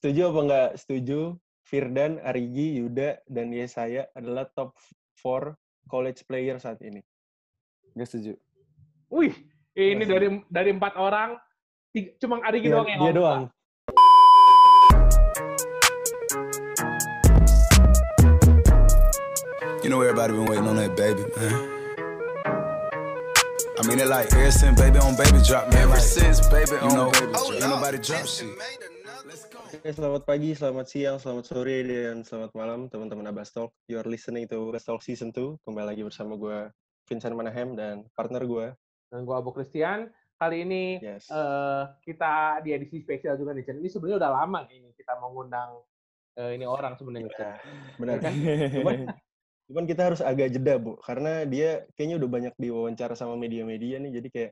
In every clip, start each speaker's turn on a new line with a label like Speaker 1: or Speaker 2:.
Speaker 1: Setuju apa enggak setuju? Firdan, Arigi, Yuda, dan Yesaya adalah top 4 college player saat ini.
Speaker 2: Gak setuju.
Speaker 3: Wih, ini
Speaker 1: Masih.
Speaker 3: dari dari empat orang, tiga, cuma Arigi
Speaker 1: Dia,
Speaker 3: doang yang
Speaker 1: dia doang.
Speaker 4: You know everybody been waiting on that baby, man. I mean it like ever since baby on baby drop, man. Ever since baby you know, baby drop. Ain't nobody drop shit.
Speaker 1: Oke, selamat pagi, selamat siang, selamat sore, dan selamat malam teman-teman Abastalk. You are listening to Abastalk Season 2. Kembali lagi bersama gue, Vincent Manahem, dan partner gue.
Speaker 3: Dan gue Abu Christian. Kali ini
Speaker 1: Yes.
Speaker 3: eh, kita di edisi spesial juga nih, Chen. Ini sebenarnya udah lama ini kita mengundang eh, ini orang sebenarnya.
Speaker 1: Ya, benar.
Speaker 3: kan?
Speaker 1: Cuman, cuman kita harus agak jeda, Bu. Karena dia kayaknya udah banyak diwawancara sama media-media nih, jadi kayak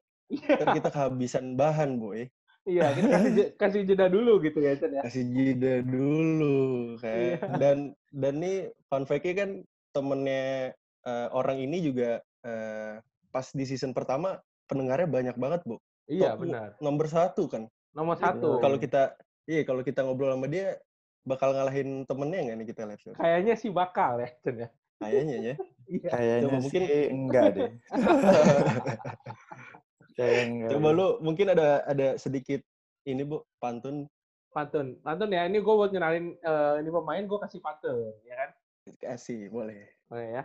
Speaker 1: kita kehabisan bahan, Bu. Ya.
Speaker 3: Iya, kita kasih kasih jeda dulu gitu ya, Chen ya.
Speaker 1: Kasih jeda dulu. Kayak.
Speaker 3: Iya.
Speaker 1: Dan dan nih fun fact-nya kan temennya eh, orang ini juga eh, pas di season pertama pendengarnya banyak banget, Bu.
Speaker 3: Iya,
Speaker 1: Top
Speaker 3: benar.
Speaker 1: Nomor satu kan.
Speaker 3: Nomor satu.
Speaker 1: Kalau kita iya kalau kita ngobrol sama dia bakal ngalahin temennya nggak nih kita lihat?
Speaker 3: Kayaknya sih bakal ya, Chen ya.
Speaker 1: Kayaknya ya.
Speaker 3: Iya.
Speaker 2: Kayaknya
Speaker 1: mungkin-
Speaker 2: sih enggak deh. Enggak.
Speaker 1: Coba lu mungkin ada ada sedikit ini Bu, pantun
Speaker 3: Pantun. Pantun ya, ini gue buat ngenalin eh, ini pemain, gue kasih pantun, ya kan?
Speaker 1: kasih boleh.
Speaker 3: Oke ya.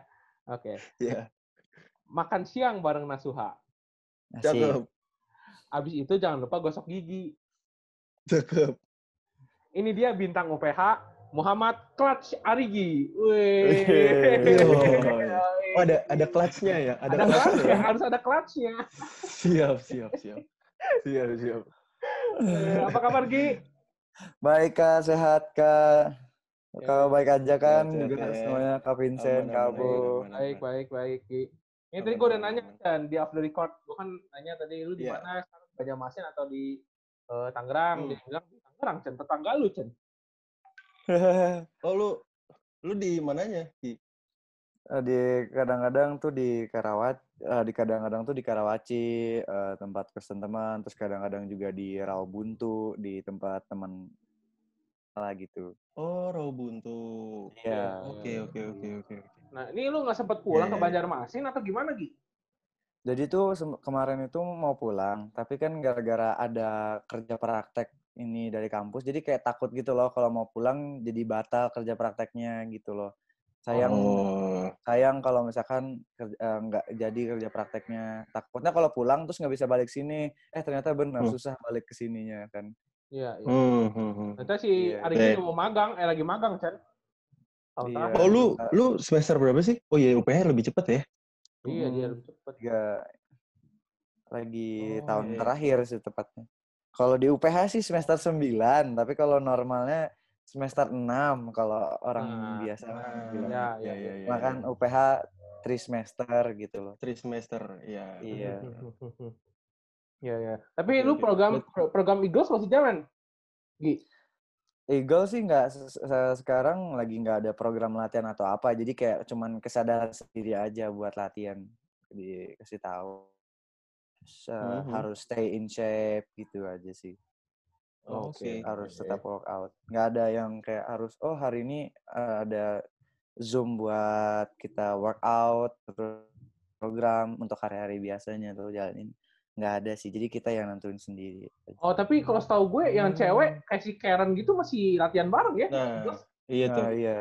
Speaker 3: Oke.
Speaker 1: Iya.
Speaker 3: Makan siang bareng Nasuha.
Speaker 1: Cakep.
Speaker 3: Abis itu jangan lupa gosok gigi.
Speaker 1: Cakep.
Speaker 3: Ini dia bintang UPH, Muhammad Clutch Arigi. Wih.
Speaker 1: Oh, ada ada clutch-nya ya, ada,
Speaker 3: Ada
Speaker 1: clutch-nya
Speaker 3: clutch ya,
Speaker 1: ya.
Speaker 3: harus ada clutch-nya.
Speaker 1: Siap, siap, siap. Siap, siap.
Speaker 3: Eh, Apa kabar Gi?
Speaker 2: Baik Kak, sehat Kak.
Speaker 3: Ya.
Speaker 2: Kak baik aja kan
Speaker 1: Sehat,
Speaker 2: juga
Speaker 1: sehat.
Speaker 2: semuanya Kak Vincent, Kak
Speaker 1: aman.
Speaker 3: Baik, baik, baik Gi. Ini tadi gue udah nanya kan di off the record, gue kan nanya tadi lu di
Speaker 1: Iya.
Speaker 3: mana? Sekarang Banjarmasin atau di eh, Tangerang?
Speaker 1: Hmm.
Speaker 3: Dia bilang di Tangerang, Cen. Tetangga lu, Cen.
Speaker 1: Oh, lu lu di mananya? Ki?
Speaker 2: Eh, di kadang-kadang tuh di Karawat, eh, di kadang-kadang tuh di Karawaci, eh, tempat kosan teman, terus kadang-kadang juga di Rawabuntu, di tempat teman lah gitu.
Speaker 1: Oh, Rawabuntu.
Speaker 2: Iya.
Speaker 1: Oke, oke, oke, oke. oke.
Speaker 3: Nah, ini lu nggak sempet pulang
Speaker 1: Iya,
Speaker 3: ke
Speaker 1: iya.
Speaker 3: Banjarmasin atau gimana, Gi?
Speaker 2: Jadi tuh kemarin itu mau pulang, tapi kan gara-gara ada kerja praktek ini dari kampus, jadi kayak takut gitu loh kalau mau pulang jadi batal kerja prakteknya gitu loh. Sayang,
Speaker 1: Oh.
Speaker 2: sayang kalau misalkan eh, nggak jadi kerja prakteknya. Takutnya kalau pulang terus nggak bisa balik sini. Eh ternyata benar
Speaker 1: Hmm.
Speaker 2: susah balik ke sininya kan.
Speaker 3: Iya, iya.
Speaker 1: Hmm, hmm, hmm.
Speaker 3: Nanti si
Speaker 2: Iya.
Speaker 3: Arigi
Speaker 1: Eh.
Speaker 3: juga mau magang, eh lagi magang, Cen. Tahun
Speaker 2: Iya.
Speaker 1: Oh, lu lu semester berapa sih? Oh iya, UPH lebih cepet ya?
Speaker 3: Iya, dia
Speaker 2: Hmm.
Speaker 3: lebih cepet.
Speaker 2: Tiga lagi
Speaker 1: Oh,
Speaker 2: tahun
Speaker 1: iya.
Speaker 2: terakhir sih tepatnya. Kalau di UPH sih semester 9, tapi kalau normalnya semester 6 kalau orang
Speaker 3: Nah,
Speaker 2: biasa
Speaker 3: nah,
Speaker 2: bilang.
Speaker 3: ya,
Speaker 1: Iya,
Speaker 3: ya,
Speaker 1: iya, iya.
Speaker 2: Makan UPH 3 semester gitu loh.
Speaker 1: Three semester, ya.
Speaker 2: Iya.
Speaker 3: Iya, iya. Tapi
Speaker 1: Oke,
Speaker 3: lu program pro- program Eagles masih jalan? Gi.
Speaker 2: Eagle sih nggak se- se- sekarang lagi nggak ada program latihan atau apa, jadi kayak cuman kesadaran sendiri aja buat latihan dikasih tahu. Eh,
Speaker 1: Mhm.
Speaker 2: harus stay in shape gitu aja sih.
Speaker 1: Oke.
Speaker 2: harus
Speaker 3: oke.
Speaker 2: tetap workout. Nggak ada yang kayak harus oh hari ini eh, ada zoom buat kita workout terus program untuk hari-hari biasanya tuh jalanin nggak ada sih. Jadi kita yang nentuin sendiri.
Speaker 3: Oh, tapi kalau setahu gue yang cewek kayak si Karen gitu masih latihan bareng ya?
Speaker 1: Nah, iya tuh.
Speaker 2: Nah, iya.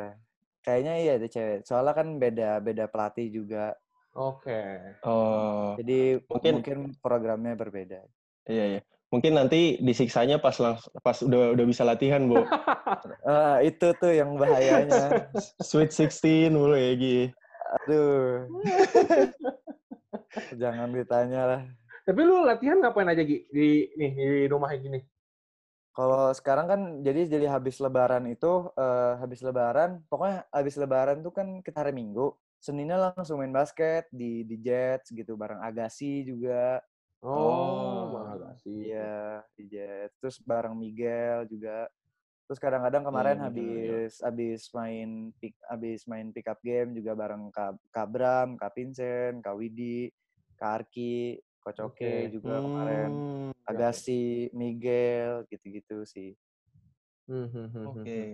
Speaker 2: Kayaknya iya deh cewek. Soalnya kan beda beda pelatih juga.
Speaker 3: Oke.
Speaker 1: Oh,
Speaker 2: Jadi
Speaker 1: Mungkin-
Speaker 2: mungkin, programnya berbeda.
Speaker 1: iya iya. Mungkin nanti disiksanya pas pas udah udah bisa latihan, Bu.
Speaker 2: Ah, itu tuh yang bahayanya.
Speaker 1: Sweet 16 mulu ya, Gi.
Speaker 2: Aduh. Jangan ditanya lah.
Speaker 3: Tapi lu latihan ngapain aja Gi di nih di rumah kayak gini?
Speaker 2: Kalau sekarang kan jadi jadi habis lebaran itu eh, habis lebaran pokoknya habis lebaran tuh kan kita hari Minggu Seninnya langsung main basket di di Jets gitu bareng Agassi juga
Speaker 3: Oh,
Speaker 1: Oh,
Speaker 3: makasih.
Speaker 2: iya Jets. Terus bareng Miguel juga. Terus kadang-kadang kemarin
Speaker 1: Iya, bener,
Speaker 2: habis habis main pick habis main pick up game juga bareng Kak, Kak Bram, Kak Vincent, Kak Widi, Kak Arki, Coach Oke
Speaker 3: Oke.
Speaker 2: juga kemarin.
Speaker 1: Hmm,
Speaker 2: Agassi, Miguel gitu-gitu sih.
Speaker 3: Hmm, hmm, hmm,
Speaker 1: Oke.
Speaker 3: hmm,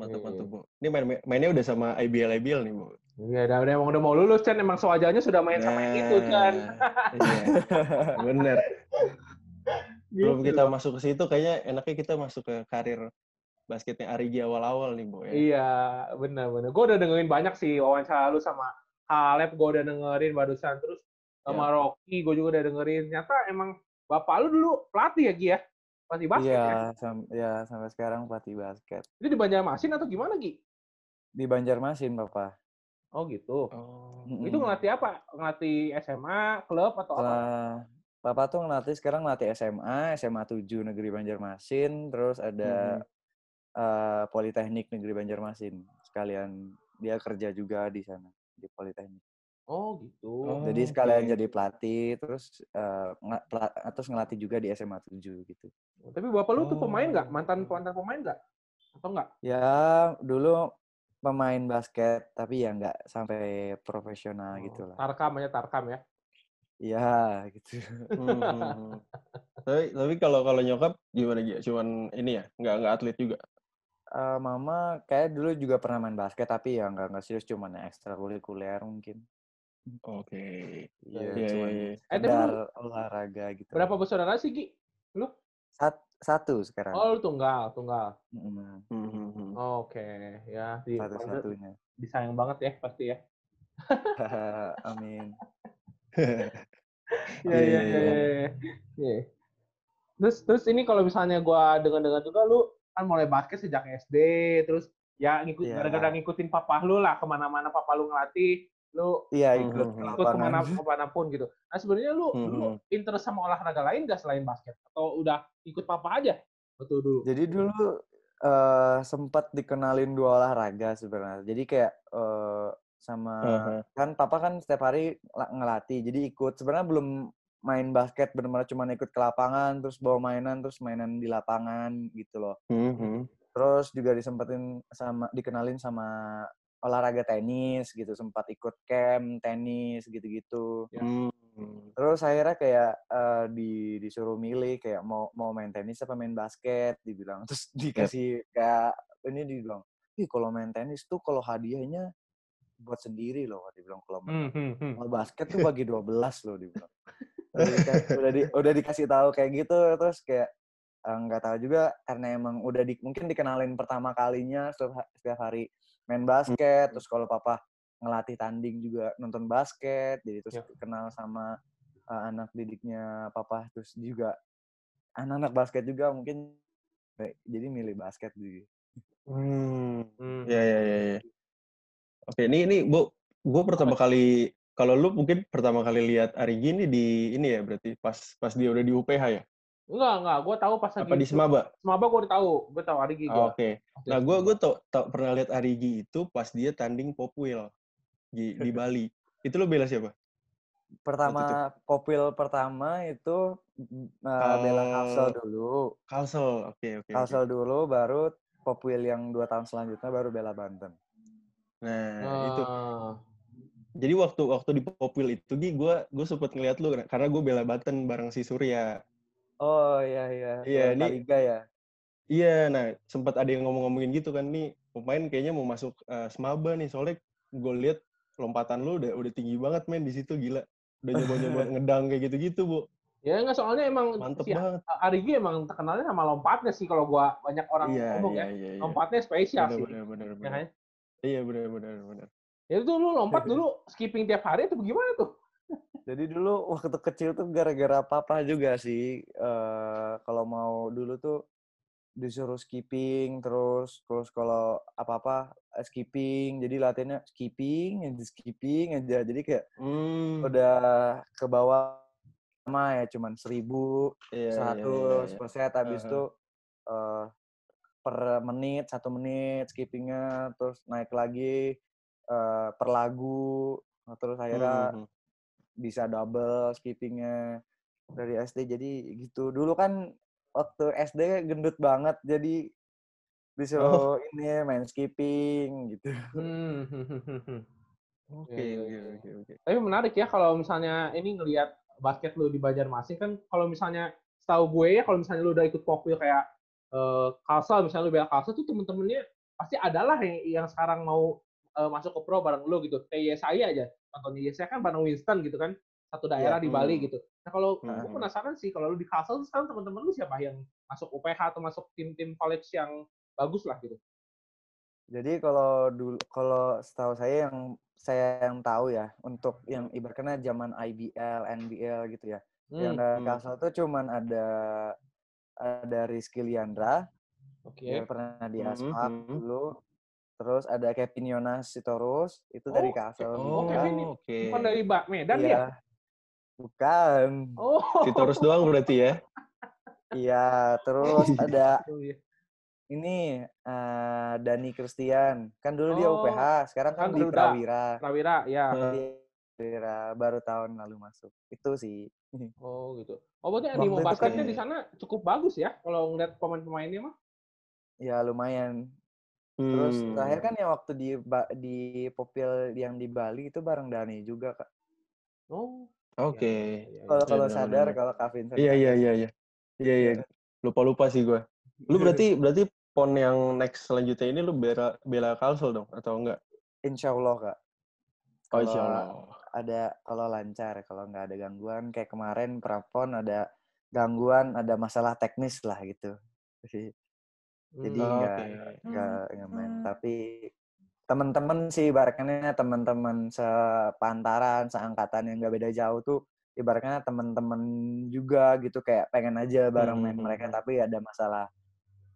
Speaker 1: Mantap, mantap,
Speaker 3: iya.
Speaker 1: Bu. Ini main, mainnya udah sama IBL IBL nih, Bu.
Speaker 3: Iya, udah, udah emang udah mau lulus Chan, emang sewajarnya sudah main sama yang itu Chan.
Speaker 1: Nah, Iya. Bener. Belum
Speaker 3: Gitu
Speaker 1: kita
Speaker 3: loh.
Speaker 1: masuk ke situ, kayaknya enaknya kita masuk ke karir basketnya Arigi awal-awal nih, Bu. Ya.
Speaker 3: Iya, benar-benar. Gue udah dengerin banyak sih wawancara lu sama Halep, gue udah dengerin barusan. Terus sama Rocky, gue juga udah dengerin. Ternyata emang bapak lu dulu pelatih ya, Gi ya? Pelatih basket
Speaker 2: Iya,
Speaker 3: ya?
Speaker 2: sam- ya sampai sekarang pelatih basket.
Speaker 3: Itu di Banjarmasin atau gimana, Gi?
Speaker 2: Di Banjarmasin, Bapak.
Speaker 3: Oh gitu.
Speaker 1: Oh.
Speaker 3: Itu ngelatih apa? Ngelatih SMA, klub, atau apa?
Speaker 2: Setelah Papa tuh ngelatih sekarang ngelatih SMA, SMA 7 Negeri Banjarmasin, terus ada eh, Politeknik Negeri Banjarmasin. Sekalian dia kerja juga di sana di Politeknik.
Speaker 3: Oh gitu.
Speaker 1: Oh.
Speaker 2: Jadi sekalian
Speaker 1: oke.
Speaker 2: jadi pelatih, terus eh, pela- terus ngelatih juga di SMA 7 gitu.
Speaker 3: Tapi bapak lu tuh
Speaker 1: Oh.
Speaker 3: pemain nggak? Mantan mantan pemain nggak? Atau nggak?
Speaker 2: Ya dulu pemain basket, tapi ya nggak sampai profesional gitu lah.
Speaker 3: Tarkam aja Tarkam ya.
Speaker 2: Iya gitu.
Speaker 1: Hmm, hmm, hmm. tapi tapi kalau kalau nyokap gimana Gi? Cuman ini ya, nggak nggak atlet juga.
Speaker 2: Eh, mama kayak dulu juga pernah main basket, tapi ya nggak nggak serius, cuman ya ekstrakurikuler mungkin.
Speaker 1: Oke.
Speaker 2: Iya,
Speaker 1: Iya,
Speaker 2: cuman
Speaker 1: iya, iya.
Speaker 3: Lu
Speaker 2: sekedar olahraga gitu.
Speaker 3: Berapa bersaudara sih, Gi?
Speaker 2: Sat- satu sekarang.
Speaker 3: Oh, lu tunggal, tunggal.
Speaker 2: Mm,
Speaker 1: Hmm, hmm, hmm.
Speaker 3: Oke, ya di
Speaker 2: Satu-satunya.
Speaker 3: disayang banget ya pasti ya.
Speaker 2: Amin.
Speaker 3: Iya, iya, iya. iya. Iya. Terus terus ini kalau misalnya gua dengar-dengar juga lu kan mulai basket sejak SD, terus ya ngikut
Speaker 2: Iya.
Speaker 3: gara-gara ngikutin papa lu lah ke mana-mana papa lu ngelatih, lu
Speaker 2: Iya ikut ke
Speaker 3: ikut ke
Speaker 2: mana
Speaker 3: ke mana pun gitu. Nah sebenarnya lu
Speaker 1: Hmm, hmm.
Speaker 3: interest sama olahraga lain gak selain basket atau udah ikut papa aja? Betul dulu.
Speaker 2: Jadi dulu eh, sempat dikenalin dua olahraga sebenarnya. Jadi kayak eh, sama
Speaker 1: Aha.
Speaker 2: kan papa kan setiap hari la- ngelatih. Jadi ikut sebenarnya belum main basket benar-benar cuma ikut ke lapangan terus bawa mainan terus mainan di lapangan gitu loh.
Speaker 1: Hmm.
Speaker 2: Terus juga disempetin sama dikenalin sama olahraga tenis gitu, sempat ikut camp tenis gitu-gitu.
Speaker 3: Ya.
Speaker 1: Hmm.
Speaker 2: Terus akhirnya kayak eh, di disuruh milih kayak mau mau main tenis apa main basket dibilang. Terus dikasih kayak ini dibilang, "Ih, kalau main tenis tuh kalau hadiahnya buat sendiri loh." Dibilang kalau
Speaker 3: Hmm, hmm, hmm.
Speaker 2: kalau basket tuh bagi 12 loh dibilang. udah, di, udah dikasih tahu kayak gitu terus kayak eh, nggak tahu juga karena emang udah di, mungkin dikenalin pertama kalinya setiap hari main basket terus kalau papa ngelatih tanding juga nonton basket jadi terus
Speaker 3: Ya.
Speaker 2: kenal sama eh, anak didiknya papa terus juga anak-anak basket juga mungkin eh, jadi milih basket gitu.
Speaker 1: Hmm.
Speaker 3: Hmm.
Speaker 1: Ya, ya, ya, ya. Oke, ini ini Bu, gue pertama kali kalau lu mungkin pertama kali lihat Arigi ini di ini ya berarti pas pas dia udah di UPH ya?
Speaker 3: Enggak, enggak. Gue tahu pas lagi
Speaker 1: Apa di Semaba?
Speaker 3: Semaba gue udah tahu. Gue tahu Arigi gue.
Speaker 1: Oh, Oke. Nah, gue gue tau, tau pernah lihat Arigi itu pas dia tanding Popwil di di Bali. Itu lo bela siapa?
Speaker 2: Pertama popil pertama itu eh, bela Kalsel dulu.
Speaker 1: Kalsel. Oke, oke. oke.
Speaker 2: Kalsel dulu baru popil yang dua tahun selanjutnya baru bela Banten.
Speaker 1: Nah, itu.
Speaker 3: Ah.
Speaker 1: Jadi waktu waktu di Popwil itu Gi, gue gue sempet ngeliat lu karena gue bela Banten bareng si Surya.
Speaker 2: Oh iya iya.
Speaker 1: Iya,
Speaker 2: Bela
Speaker 1: ini-
Speaker 2: Liga ya.
Speaker 1: Iya, nah sempat ada yang ngomong-ngomongin gitu kan nih pemain kayaknya mau masuk eh, Semaba nih soalnya gue lihat lompatan lu udah udah tinggi banget men di situ gila. Udah nyoba-nyoba ngedang kayak gitu-gitu, Bu.
Speaker 3: Ya enggak soalnya emang
Speaker 1: Mantep
Speaker 3: si
Speaker 1: banget.
Speaker 3: Arigi emang terkenalnya sama lompatnya sih kalau gua banyak orang
Speaker 1: Iya,
Speaker 3: ngomong
Speaker 1: iya,
Speaker 3: ya.
Speaker 1: iya, iya.
Speaker 3: Lompatnya spesial
Speaker 1: Bener,
Speaker 3: sih.
Speaker 1: bener, bener,
Speaker 3: Ya
Speaker 1: bener.
Speaker 3: kan?
Speaker 1: Iya, bener, bener, bener.
Speaker 3: Ya itu lu lompat dulu skipping tiap hari atau gimana tuh?
Speaker 2: Jadi dulu waktu kecil tuh gara-gara papa juga sih. eh kalau mau dulu tuh disuruh skipping terus terus kalau apa-apa eh, skipping jadi latihannya skipping aja skipping aja jadi kayak
Speaker 1: Hmm.
Speaker 2: udah ke bawah sama ya cuman seribu
Speaker 1: iya,
Speaker 2: satu
Speaker 1: iya.
Speaker 2: persen habis itu per menit satu menit skippingnya terus naik lagi eh, per lagu terus akhirnya
Speaker 1: Hmm, hmm,
Speaker 2: bisa double skippingnya dari SD jadi gitu dulu kan waktu SD gendut banget jadi disuruh ini main skipping gitu
Speaker 3: Hmm. hmm.
Speaker 1: Oke,
Speaker 3: Iya, iya,
Speaker 1: oke,
Speaker 3: iya.
Speaker 1: oke.
Speaker 3: Tapi menarik ya kalau misalnya ini ngelihat basket lu di Banjarmasin kan kalau misalnya setahu gue ya kalau misalnya lu udah ikut popil kayak eh Kalsel misalnya lu bela Kalsel tuh temen-temennya pasti adalah yang, yang sekarang mau eh, masuk ke pro bareng lu gitu. Kayak saya aja. Contohnya saya kan bareng Winston gitu kan. Satu daerah
Speaker 2: Iya.
Speaker 3: di Bali
Speaker 1: Hmm.
Speaker 3: gitu. Nah kalau
Speaker 1: Hmm.
Speaker 3: gue penasaran sih kalau lu di Kalsel tuh sekarang temen-temen lu siapa yang masuk UPH atau masuk tim-tim college yang bagus lah gitu.
Speaker 2: Jadi kalau dulu kalau setahu saya yang saya yang tahu ya untuk yang ibaratnya zaman IBL, NBL gitu ya. Yang
Speaker 3: Hmm,
Speaker 2: ada
Speaker 1: hmm.
Speaker 2: Kalsel tuh cuman ada ada Rizky Liandra,
Speaker 3: Oke.
Speaker 2: dia pernah di
Speaker 1: Hmm,
Speaker 2: Aspak
Speaker 1: hmm.
Speaker 2: dulu. Terus ada Kevin Yonas Sitorus, itu dari
Speaker 3: Oh,
Speaker 2: Kalsel
Speaker 3: Oh,
Speaker 2: juga.
Speaker 3: Kevin ini
Speaker 1: oke.
Speaker 3: Bukan dari Mbak Medan
Speaker 2: Iya.
Speaker 3: ya?
Speaker 2: Bukan.
Speaker 3: Oh.
Speaker 1: Sitorus doang berarti ya.
Speaker 2: Iya, terus ada
Speaker 3: Oh, iya.
Speaker 2: ini eh, Dani Christian. Kan dulu dia
Speaker 3: Oh,
Speaker 2: UPH, sekarang kan
Speaker 3: sekarang
Speaker 2: di. Prawira.
Speaker 3: Prawira, ya.
Speaker 2: Dia Prawira baru tahun lalu masuk. Itu sih.
Speaker 3: Oh gitu. Oh berarti animo
Speaker 2: itu kan-
Speaker 3: basketnya di sana cukup bagus ya kalau ngeliat pemain-pemainnya mah.
Speaker 2: Ya lumayan. Terus
Speaker 1: Hmm.
Speaker 2: terakhir kan yang waktu di di Popil yang di Bali itu bareng Dani juga kak.
Speaker 3: Oh.
Speaker 1: Oke.
Speaker 3: iya, iya,
Speaker 2: Kalau
Speaker 3: iya.
Speaker 2: kalau
Speaker 1: benar,
Speaker 2: sadar kalau Kak Vincent.
Speaker 1: Iya iya iya iya. Iya iya. Lupa lupa sih gue. Lu berarti berarti pon yang next selanjutnya ini lu bela bela Kalsel dong atau enggak?
Speaker 2: Insya Allah kak.
Speaker 1: Oh
Speaker 2: Kalau
Speaker 1: insya Allah.
Speaker 2: ada kalau lancar, kalau nggak ada gangguan kayak kemarin prapon ada gangguan, ada masalah teknis lah gitu. Jadi jadi
Speaker 3: Hmm.
Speaker 2: nggak
Speaker 1: Oke.
Speaker 2: nggak nggak main. Tapi teman-teman sih ibaratnya teman-teman sepantaran, seangkatan yang nggak beda jauh tuh ibaratnya teman-teman juga gitu kayak pengen aja bareng main
Speaker 1: Hmm,
Speaker 2: mereka
Speaker 1: hmm.
Speaker 2: tapi ada masalah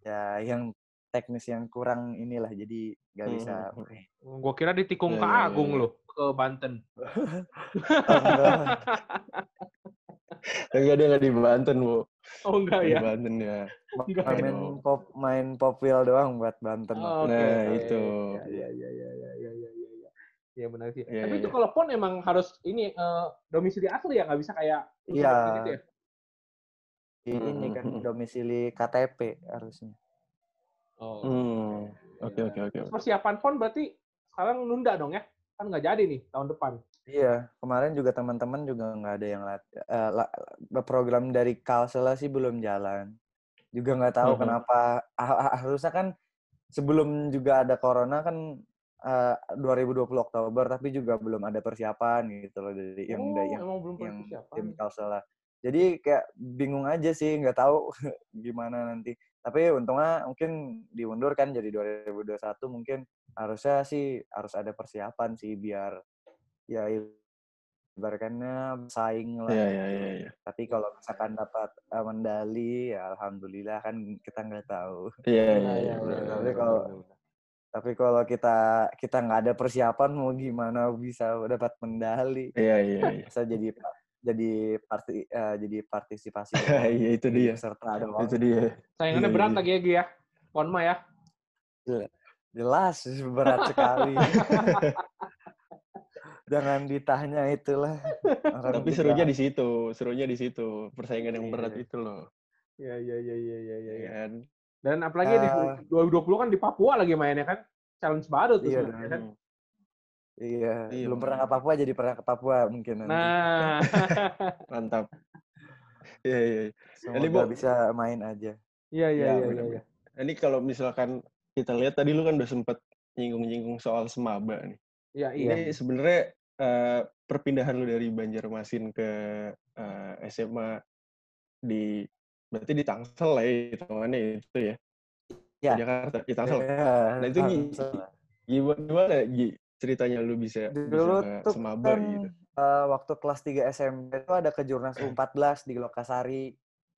Speaker 2: ya yang teknis yang kurang inilah jadi nggak
Speaker 1: Hmm,
Speaker 2: bisa
Speaker 1: hmm, hmm.
Speaker 3: Gue kira ditikung ke
Speaker 1: iya, iya,
Speaker 3: Agung
Speaker 1: iya.
Speaker 3: loh ke Banten.
Speaker 2: Oh, enggak.
Speaker 1: Enggak dia enggak di Banten, Bu.
Speaker 3: Oh enggak
Speaker 1: Nggak
Speaker 3: ya?
Speaker 1: Di Banten ya.
Speaker 3: Enggak ya?
Speaker 2: main pop main popwheel doang buat Banten
Speaker 3: Oh, Oke.
Speaker 1: Nah,
Speaker 3: oke.
Speaker 1: itu.
Speaker 3: Iya iya iya iya iya iya iya. iya. Iya benar sih.
Speaker 1: Iya,
Speaker 3: Tapi
Speaker 1: iya,
Speaker 3: itu
Speaker 1: iya.
Speaker 3: kalau pon emang harus ini eh, domisili asli ya nggak bisa kayak
Speaker 2: Iya.
Speaker 3: gitu ya?
Speaker 2: Ini kan domisili KTP harusnya
Speaker 3: Oh.
Speaker 1: Hmm. Oke
Speaker 3: Iya.
Speaker 1: oke oke.
Speaker 3: Persiapan pon berarti sekarang nunda dong ya? Kan nggak jadi nih tahun depan.
Speaker 2: Iya, kemarin juga teman-teman juga nggak ada yang lat eh, program dari Kalsel sih belum jalan. Juga nggak tahu
Speaker 1: Mhm.
Speaker 2: kenapa. Ah- ah- Harusnya kan sebelum juga ada corona kan eh, 2020 Oktober, tapi juga belum ada persiapan gitu loh dari yang
Speaker 3: oh,
Speaker 2: dari yang,
Speaker 3: belum
Speaker 2: yang tim Kalsel lah. Jadi kayak bingung aja sih, nggak tahu gimana nanti. Tapi untungnya mungkin diundur kan jadi 2021 mungkin harusnya sih harus ada persiapan sih biar ya ibaratnya bersaing lah.
Speaker 1: Iya
Speaker 2: gitu.
Speaker 1: iya iya iya.
Speaker 2: Tapi kalau misalkan dapat eh, medali ya alhamdulillah kan kita nggak tahu.
Speaker 1: Iya
Speaker 3: Iya,
Speaker 1: iya
Speaker 3: iya,
Speaker 1: iya.
Speaker 3: iya, iya,
Speaker 2: Tapi kalau tapi kalau kita kita nggak ada persiapan mau gimana bisa dapat medali?
Speaker 1: Iya iya iya.
Speaker 2: Bisa jadi jadi parti eh, jadi partisipasi.
Speaker 1: Iya itu dia.
Speaker 2: peserta doang.
Speaker 1: Itu dia.
Speaker 3: Saingannya
Speaker 1: Iya,
Speaker 3: berat
Speaker 1: iya.
Speaker 3: lagi ya Gi ya. Pon mah ya.
Speaker 2: Jelas berat sekali. Jangan ditanya itulah. Orang
Speaker 1: Tapi
Speaker 2: juga-
Speaker 1: serunya di situ, serunya di situ. Persaingan yang berat
Speaker 2: Iya.
Speaker 1: itu loh.
Speaker 3: Iya iya iya iya iya iya.
Speaker 1: Iya kan?
Speaker 3: Dan apalagi di
Speaker 2: Ah.
Speaker 3: 2020 kan di Papua lagi mainnya kan. Challenge baru tuh
Speaker 2: Iya,
Speaker 3: sebenarnya kan.
Speaker 2: Iya,
Speaker 1: Iya,
Speaker 2: belum pernah ke. Papua jadi pernah ke Papua mungkin nanti.
Speaker 3: Nah.
Speaker 1: Mantap. Iya iya. iya. Ini,
Speaker 2: Semoga
Speaker 1: Bu.
Speaker 2: bisa main aja.
Speaker 3: Iya iya
Speaker 1: Iya,
Speaker 3: iya iya. iya.
Speaker 1: Ini kalau misalkan kita lihat tadi lu kan udah sempet nyinggung-nyinggung soal semaba nih.
Speaker 3: Iya iya.
Speaker 1: Ini sebenarnya eh, perpindahan lu dari Banjarmasin ke eh, SMA di berarti di Tangsel lah ya hitungannya itu ya.
Speaker 2: Ya.
Speaker 1: Jakarta, di Tangsel.
Speaker 2: Iya,
Speaker 1: Nah itu
Speaker 2: Tangsel.
Speaker 1: gimana, gimana Gi, ceritanya lu bisa,
Speaker 2: Dulu
Speaker 1: bisa
Speaker 2: tuh
Speaker 1: semaba
Speaker 2: kan
Speaker 1: gitu?
Speaker 2: eh, waktu kelas 3 SMP itu ada kejurnas U14 di Lokasari.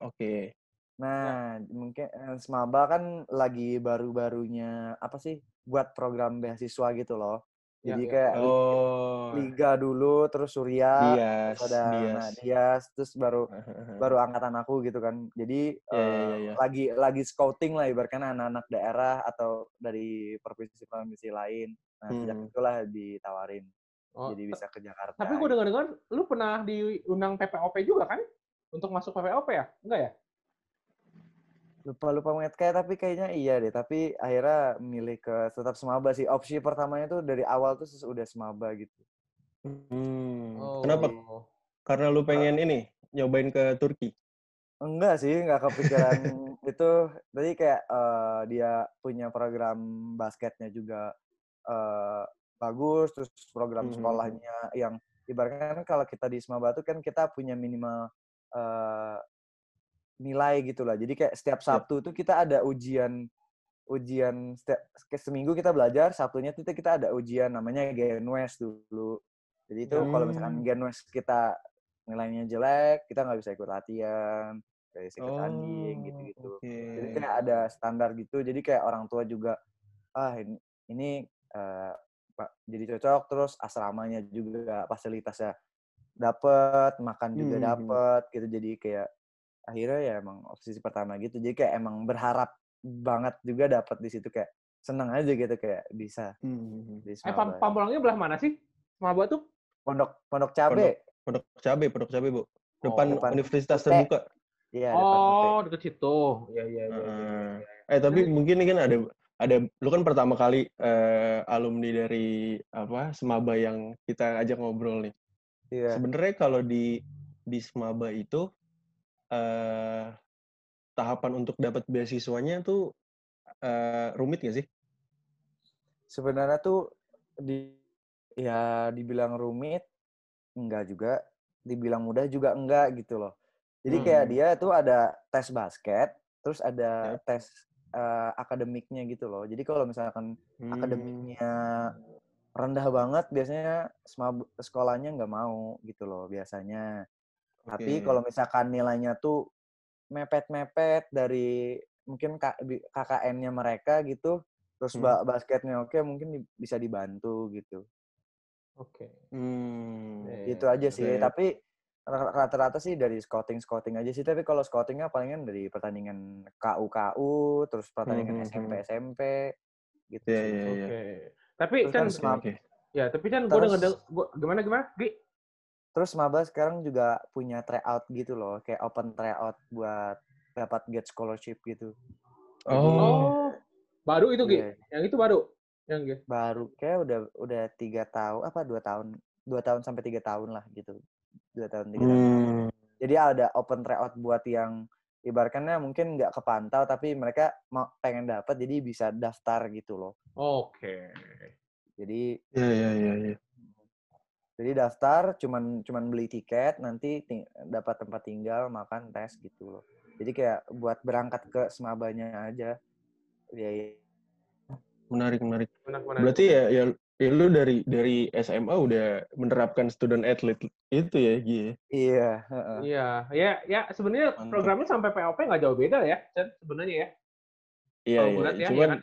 Speaker 1: Oke.
Speaker 2: Nah, mungkin eh, Semaba kan lagi baru-barunya apa sih buat program beasiswa gitu loh.
Speaker 3: Ya,
Speaker 2: Jadi
Speaker 3: ya.
Speaker 2: kayak li-
Speaker 1: Oh.
Speaker 2: liga dulu, terus Surya,
Speaker 1: Dias,
Speaker 2: terus ada
Speaker 1: Dias.
Speaker 2: nah, Dias, terus baru baru angkatan aku gitu kan. Jadi
Speaker 1: Iya, iya,
Speaker 2: eh,
Speaker 1: iya, iya.
Speaker 2: lagi lagi scouting lah ibaratnya anak-anak daerah atau dari provinsi-provinsi lain. Nah, sejak
Speaker 1: Hmm.
Speaker 2: itulah ditawarin.
Speaker 3: Oh,
Speaker 2: Jadi bisa ke Jakarta.
Speaker 3: Tapi gue dengar-dengar lu pernah diundang PPOP juga kan? Untuk masuk PPOP ya? Enggak ya?
Speaker 2: Lupa lupa banget kayak tapi kayaknya iya deh tapi akhirnya milih ke tetap semaba sih opsi pertamanya tuh dari awal tuh udah semaba gitu
Speaker 1: Hmm.
Speaker 3: Oh.
Speaker 1: Kenapa? Karena lu pengen ini nyobain ke Turki.
Speaker 2: Enggak sih, nggak kepikiran itu. Tadi kayak eh, dia punya program basketnya juga eh, bagus, terus program
Speaker 1: Mhm.
Speaker 2: sekolahnya yang ibaratnya kan kalau kita di Semaba tuh kan kita punya minimal eh, nilai gitu lah. Jadi kayak setiap
Speaker 1: Yap.
Speaker 2: Sabtu tuh kita ada ujian ujian setiap seminggu kita belajar, Sabtunya tuh kita ada ujian namanya Genwes dulu. Jadi itu kalau misalkan
Speaker 1: Hmm.
Speaker 2: Genwes kita nilainya jelek, kita nggak bisa ikut latihan, bisa ikut
Speaker 1: Oh,
Speaker 2: tanding gitu-gitu.
Speaker 1: oke.
Speaker 2: Jadi kayak ada standar gitu. Jadi kayak orang tua juga ah ini, ini eh, Pak, jadi cocok terus asramanya juga fasilitasnya dapet, makan juga
Speaker 1: Hmm, hmm.
Speaker 2: dapet gitu. Jadi kayak akhirnya ya emang opsi pertama gitu. Jadi kayak emang berharap banget juga dapet di situ kayak seneng aja gitu kayak bisa
Speaker 1: Hmm.
Speaker 2: di
Speaker 3: Eh, Pam
Speaker 2: Semaba.
Speaker 3: Pampulangnya belah mana sih? Semaba tuh?
Speaker 2: Pondok Pondok Cabe.
Speaker 1: Pondok Cabe, Pondok Cabe, Bu. Depan,
Speaker 2: depan
Speaker 1: Universitas
Speaker 2: UT.
Speaker 1: Terbuka.
Speaker 2: Iya.
Speaker 3: Oh, deket situ. Iya, iya, iya. iya, iya.
Speaker 1: Eh tapi mungkin ini kan ada ada lu kan pertama kali eh, alumni dari apa Semaba yang kita ajak ngobrol nih.
Speaker 2: Iya.
Speaker 1: Sebenarnya kalau di di Semaba itu eh tahapan untuk dapat beasiswanya tuh eh, rumit gak sih?
Speaker 2: Sebenarnya tuh di ya dibilang rumit enggak juga, dibilang mudah juga enggak gitu loh. Jadi kayak
Speaker 1: Hmm.
Speaker 2: dia tuh ada tes basket, terus ada
Speaker 1: Yap.
Speaker 2: tes eh, akademiknya gitu loh. Jadi kalau misalkan
Speaker 1: Hmm.
Speaker 2: akademiknya rendah banget, biasanya sekolahnya nggak mau gitu loh biasanya. Tapi
Speaker 1: Oke.
Speaker 2: kalau misalkan nilainya tuh mepet-mepet dari mungkin KKN-nya mereka gitu, terus
Speaker 1: Hmm.
Speaker 2: ba- basketnya oke, mungkin di- bisa dibantu gitu.
Speaker 3: Oke.
Speaker 1: Hmm.
Speaker 3: Iya,
Speaker 2: Gitu aja sih.
Speaker 1: Oke.
Speaker 2: Tapi ra- rata-rata sih dari scouting-scouting aja sih. Tapi kalau scoutingnya palingan dari pertandingan KU-KU, terus pertandingan
Speaker 1: Hmm, hmm, hmm.
Speaker 2: SMP-SMP gitu
Speaker 1: Iya,
Speaker 2: sih.
Speaker 1: iya,
Speaker 3: Oke.
Speaker 1: iya.
Speaker 3: Tapi
Speaker 2: Terus
Speaker 3: kan,
Speaker 2: kan
Speaker 1: oke.
Speaker 3: ya, tapi kan gue denger, gua, gimana gimana? Gi?
Speaker 2: Terus Maba sekarang juga punya tryout gitu loh, kayak open tryout buat dapat get scholarship gitu.
Speaker 1: Oh.
Speaker 3: Oh, baru itu Gi?
Speaker 2: Iya.
Speaker 3: Yang itu baru? Yang Gi?
Speaker 2: Baru kayak udah udah tiga tahun apa dua tahun dua tahun sampai tiga tahun lah gitu. Dua tahun tiga tahun.
Speaker 1: Hmm.
Speaker 2: Jadi ada open tryout buat yang ibaratnya mungkin nggak kepantau tapi mereka mau pengen dapat jadi bisa daftar gitu loh.
Speaker 3: Oke.
Speaker 2: Jadi
Speaker 1: Iya, iya, iya, iya.
Speaker 2: Jadi daftar cuman cuman beli tiket nanti ting- dapat tempat tinggal makan tes gitu loh. Jadi kayak buat berangkat ke semabanya aja. Ya, ya.
Speaker 1: Menarik, menarik.
Speaker 3: Benar, benar.
Speaker 1: Berarti ya, ya, ya lu dari dari SMA udah menerapkan student athlete itu ya, Gi? ya?
Speaker 2: Iya, heeh.
Speaker 3: Iya, ya, ya sebenarnya
Speaker 1: Mantap.
Speaker 3: programnya sampai POP nggak jauh beda ya, sebenarnya ya.
Speaker 1: Iya, iya.
Speaker 3: ya,
Speaker 1: Cuman,
Speaker 3: ya kan?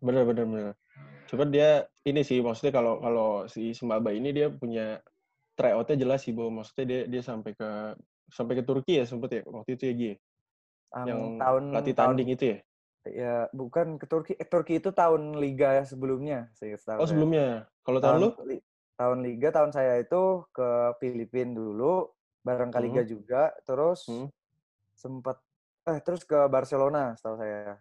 Speaker 1: bener, bener, bener. Cuman dia ini sih, maksudnya kalau kalau si Semaba ini dia punya tryout-nya jelas sih, Bo. Maksudnya dia dia sampai ke sampai ke Turki ya sempet ya waktu itu ya, Gi? ya?
Speaker 2: Ang-
Speaker 1: Yang
Speaker 2: tahun
Speaker 1: latih
Speaker 2: tahun
Speaker 1: tanding itu ya?
Speaker 2: ya bukan ke Turki. Eh, Turki itu tahun liga sebelumnya, saya tahu.
Speaker 1: Oh, sebelumnya. Kalau tahun lu?
Speaker 2: li- tahun liga tahun saya itu ke Filipina dulu, bareng ke liga juga, terus
Speaker 1: Hmm.
Speaker 2: sempat eh terus ke Barcelona, setahu saya.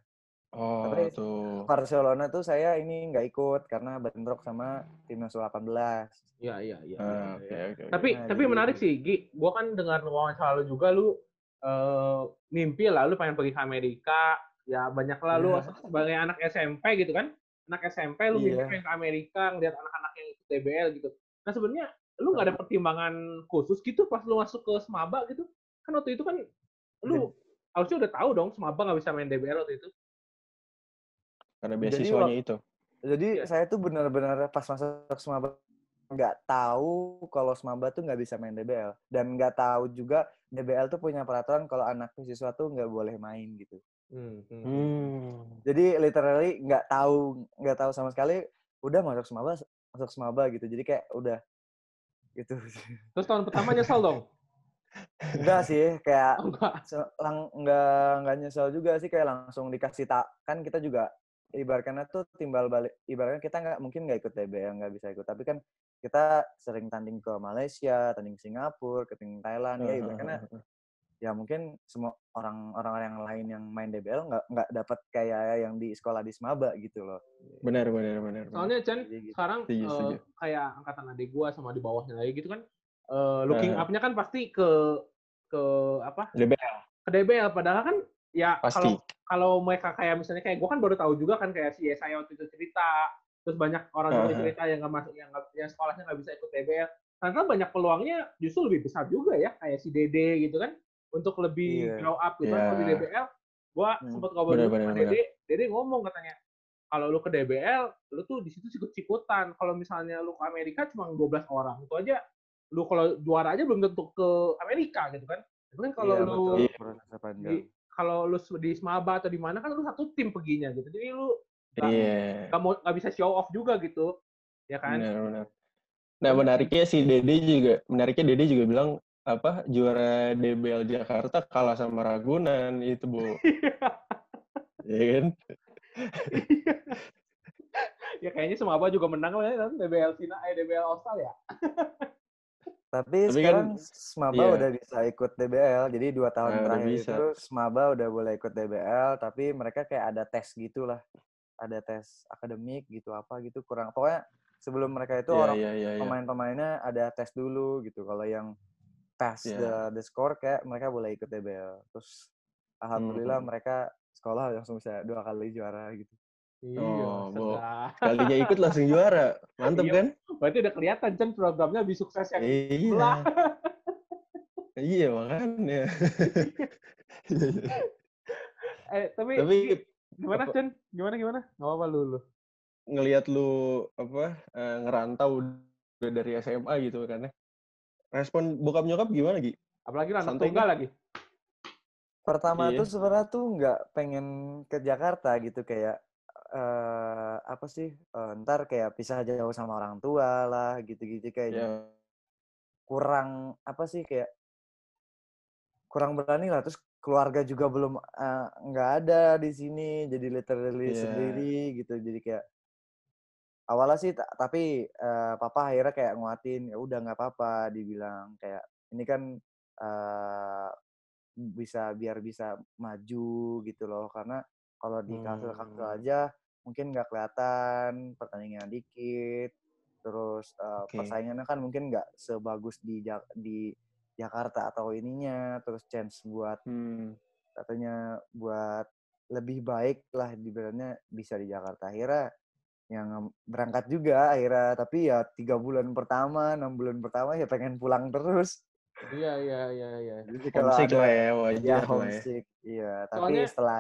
Speaker 1: Oh,
Speaker 2: Tapi
Speaker 1: tuh.
Speaker 2: Barcelona tuh saya ini nggak ikut karena bentrok sama timnas U18.
Speaker 3: Iya, iya, iya.
Speaker 1: Ah,
Speaker 3: iya,
Speaker 1: Oke,
Speaker 3: iya.
Speaker 1: oke. oke.
Speaker 3: Tapi
Speaker 2: Nah,
Speaker 3: tapi
Speaker 2: jadi-
Speaker 3: menarik sih, Gi. Gua kan dengar wawancara lu juga lu eh, mimpi lah lu pengen pergi ke Amerika. Ya banyak lah lu
Speaker 2: Iya.
Speaker 3: sebagai anak SMP gitu kan. Anak SMP lu mimpi
Speaker 2: Iya.
Speaker 3: pengen ke Amerika, ngeliat anak-anak yang ikut DBL gitu. Nah sebenarnya lu nggak ada pertimbangan khusus gitu pas lu masuk ke Semaba gitu? Kan waktu itu kan lu harusnya udah tahu dong Semaba nggak bisa main DBL waktu itu.
Speaker 1: Karena
Speaker 2: Jadi
Speaker 1: beasiswanya
Speaker 2: wak-
Speaker 1: itu.
Speaker 2: Jadi
Speaker 3: Iya.
Speaker 2: saya tuh benar-benar pas masuk Semaba nggak tahu kalau Semaba tuh nggak bisa main DBL dan nggak tahu juga DBL tuh punya peraturan kalau anak siswa tuh nggak boleh main gitu.
Speaker 3: Hmm, hmm.
Speaker 1: Hmm.
Speaker 2: Jadi literally nggak tahu nggak tahu sama sekali udah masuk Semaba masuk Semaba gitu. Jadi kayak udah gitu.
Speaker 3: Terus tahun pertama nyesel dong?
Speaker 2: Enggak sih kayak
Speaker 3: Oh, enggak.
Speaker 2: lang nggak nggak nyesel juga sih kayak langsung dikasih tak kan kita juga ibaratnya tuh timbal balik ibaratnya kita nggak mungkin nggak ikut DBL nggak bisa ikut tapi kan kita sering tanding ke Malaysia tanding ke Singapura ke tanding Thailand ya ibaratnya ya mungkin semua orang orang yang lain yang main DBL nggak nggak dapat kayak yang di sekolah di Semaba gitu loh
Speaker 1: Benar, benar, benar.
Speaker 3: Soalnya Chan,
Speaker 2: Jadi gitu.
Speaker 3: sekarang
Speaker 1: Setuju, setuju.
Speaker 3: kayak angkatan adik gua sama di bawahnya lagi gitu kan, eh, looking
Speaker 1: Ah.
Speaker 3: up-nya kan pasti ke ke apa
Speaker 1: DBL
Speaker 3: ke DBL padahal kan ya kalau kalau mereka kayak misalnya kayak gue kan baru tahu juga kan kayak si saya waktu itu cerita. Terus banyak orang juga
Speaker 1: Aha.
Speaker 3: cerita yang nggak masuk yang nggak yang sekolahnya nggak bisa ikut DBL ternyata banyak peluangnya justru lebih besar juga ya kayak si Dede gitu kan. Untuk lebih
Speaker 2: Iya.
Speaker 3: grow up gitu kan kalau di
Speaker 1: Iya.
Speaker 3: DBL gue
Speaker 2: Hmm.
Speaker 3: sempat ngobrol
Speaker 1: Bener,
Speaker 3: juga
Speaker 1: bener,
Speaker 3: sama Dede. Dede ngomong katanya kalau lu ke DBL lu tuh di situ sikut-sikutan. Kalau misalnya lu ke Amerika cuma 12 orang itu aja. Lu kalau juara aja belum tentu ke Amerika gitu kan. Tapi kan kalau
Speaker 2: Iya,
Speaker 3: lu
Speaker 2: betul,
Speaker 1: Iya.
Speaker 3: di kalau lu di Smaba atau di mana kan lu satu tim perginya gitu jadi lu nggak
Speaker 1: Iya.
Speaker 3: nggak mau nggak bisa show off juga gitu ya kan
Speaker 1: Benar, benar. Nah, menariknya si Dede juga, menariknya Dede juga bilang apa juara DBL Jakarta kalah sama Ragunan itu, Bu. ya kan?
Speaker 3: ya kayaknya Smaba juga menang lah ya kan DBL Cina eh DBL Australia
Speaker 2: Tapi,
Speaker 1: Tapi
Speaker 2: sekarang
Speaker 1: kan,
Speaker 2: Smaba
Speaker 1: iya.
Speaker 2: udah bisa ikut DBL. Jadi dua tahun
Speaker 1: Nah,
Speaker 2: terakhir
Speaker 1: bisa.
Speaker 2: itu Smaba udah boleh ikut DBL, tapi mereka kayak ada tes gitu lah. Ada tes akademik gitu apa gitu kurang. Pokoknya sebelum mereka itu
Speaker 1: Iya,
Speaker 2: orang
Speaker 1: iya, iya, iya.
Speaker 2: pemain-pemainnya ada tes dulu gitu. Kalau yang pass
Speaker 1: Iya.
Speaker 2: the the score kayak mereka boleh ikut DBL. Terus alhamdulillah
Speaker 1: Mhm.
Speaker 2: mereka sekolah langsung bisa dua kali juara gitu.
Speaker 3: Iya
Speaker 1: Oh. Sekalinya ikut langsung juara. Mantep
Speaker 3: Iya.
Speaker 1: kan?
Speaker 3: berarti udah kelihatan Chen programnya lebih sukses yang
Speaker 1: Iya. iya, makanya.
Speaker 3: eh tapi,
Speaker 1: Tapi
Speaker 3: gimana
Speaker 1: apa-
Speaker 3: Chen gimana gimana nggak apa-apa lu lu
Speaker 1: ngelihat lu apa eh, ngerantau udah dari SMA gitu kan ya. Respon bokap nyokap gimana, Gi?
Speaker 3: apalagi lu anak
Speaker 1: Santai
Speaker 3: tunggal lagi
Speaker 2: Pertama
Speaker 1: Iya.
Speaker 2: tuh sebenarnya tuh nggak pengen ke Jakarta gitu kayak eh apa sih eh, ntar kayak pisah jauh sama orang tua lah gitu-gitu kayak
Speaker 1: Ya,
Speaker 2: kurang apa sih kayak kurang berani lah terus keluarga juga belum eh, nggak ada di sini jadi literally
Speaker 1: Iya.
Speaker 2: sendiri gitu jadi kayak awalnya sih ta- tapi eh, papa akhirnya kayak nguatin ya udah nggak apa-apa dibilang kayak ini kan eh, bisa biar bisa maju gitu loh karena kalau di kastel-kastel
Speaker 1: Hmm.
Speaker 2: aja mungkin nggak kelihatan pertandingan dikit terus eh,
Speaker 1: Oke.
Speaker 2: persaingannya kan mungkin nggak sebagus di di Jakarta atau ininya terus chance buat
Speaker 1: hmm,
Speaker 2: katanya buat lebih baik lah dibilangnya bisa di Jakarta akhirnya yang berangkat juga akhirnya tapi ya tiga bulan pertama enam bulan pertama ya pengen pulang terus
Speaker 3: iya iya iya iya
Speaker 2: jadi kalau
Speaker 1: homesick
Speaker 2: ada
Speaker 1: lah ya,
Speaker 2: ya
Speaker 1: wajar lah ya.
Speaker 2: homesick iya tapi
Speaker 3: Soalnya-
Speaker 2: setelah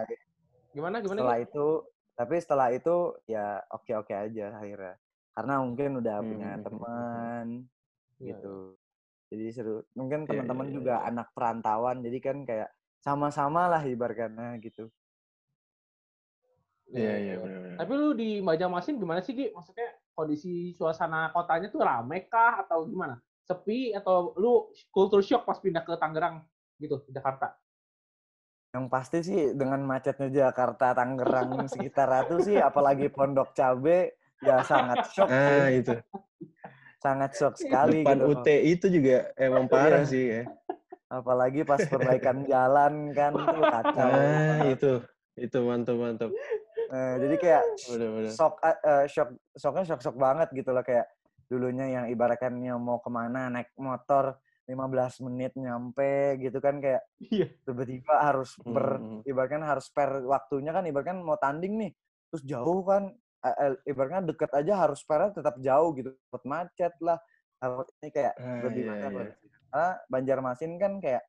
Speaker 3: gimana gimana
Speaker 2: setelah
Speaker 3: Gi?
Speaker 2: itu tapi setelah itu ya oke oke aja akhirnya karena mungkin udah
Speaker 1: Hmm,
Speaker 2: punya
Speaker 1: hmm, hmm, hmm,
Speaker 2: teman
Speaker 3: Iya,
Speaker 2: gitu jadi seru mungkin
Speaker 1: Iya,
Speaker 2: teman-teman
Speaker 1: iya, iya,
Speaker 2: juga
Speaker 1: iya.
Speaker 2: anak perantauan jadi kan kayak sama-sama lah ibaratnya gitu
Speaker 3: iya.
Speaker 1: Iya, iya.
Speaker 3: Tapi lu di Banjarmasin gimana sih, Gi? Maksudnya kondisi suasana kotanya tuh rame kah atau gimana? Sepi atau lu culture shock pas pindah ke Tangerang gitu, Jakarta?
Speaker 2: Yang pasti sih dengan macetnya Jakarta Tangerang sekitar itu sih apalagi Pondok Cabe ya sangat shock
Speaker 1: Ah,
Speaker 2: sih.
Speaker 1: itu.
Speaker 2: sangat shock sekali
Speaker 1: Depan
Speaker 2: gitu
Speaker 1: UT itu juga emang parah
Speaker 2: Iya.
Speaker 1: sih ya.
Speaker 2: apalagi pas perbaikan jalan kan tuh kacau
Speaker 1: Ah, itu. Itu mantap mantap.
Speaker 2: Nah, jadi kayak shock eh, shock shocknya shock shock banget gitu loh kayak dulunya yang ibaratnya mau ke mana naik motor 15 menit nyampe gitu kan kayak
Speaker 3: Iya.
Speaker 2: tiba-tiba harus ber
Speaker 1: Hmm.
Speaker 2: ibaratkan harus spare waktunya kan ibaratkan mau tanding nih terus jauh kan ibaratnya deket aja harus spare tetap jauh gitu takut macet lah takut ini kayak
Speaker 1: Ah,
Speaker 2: lebih
Speaker 1: iya,
Speaker 2: macet
Speaker 1: iya.
Speaker 2: lah. karena Banjarmasin kan kayak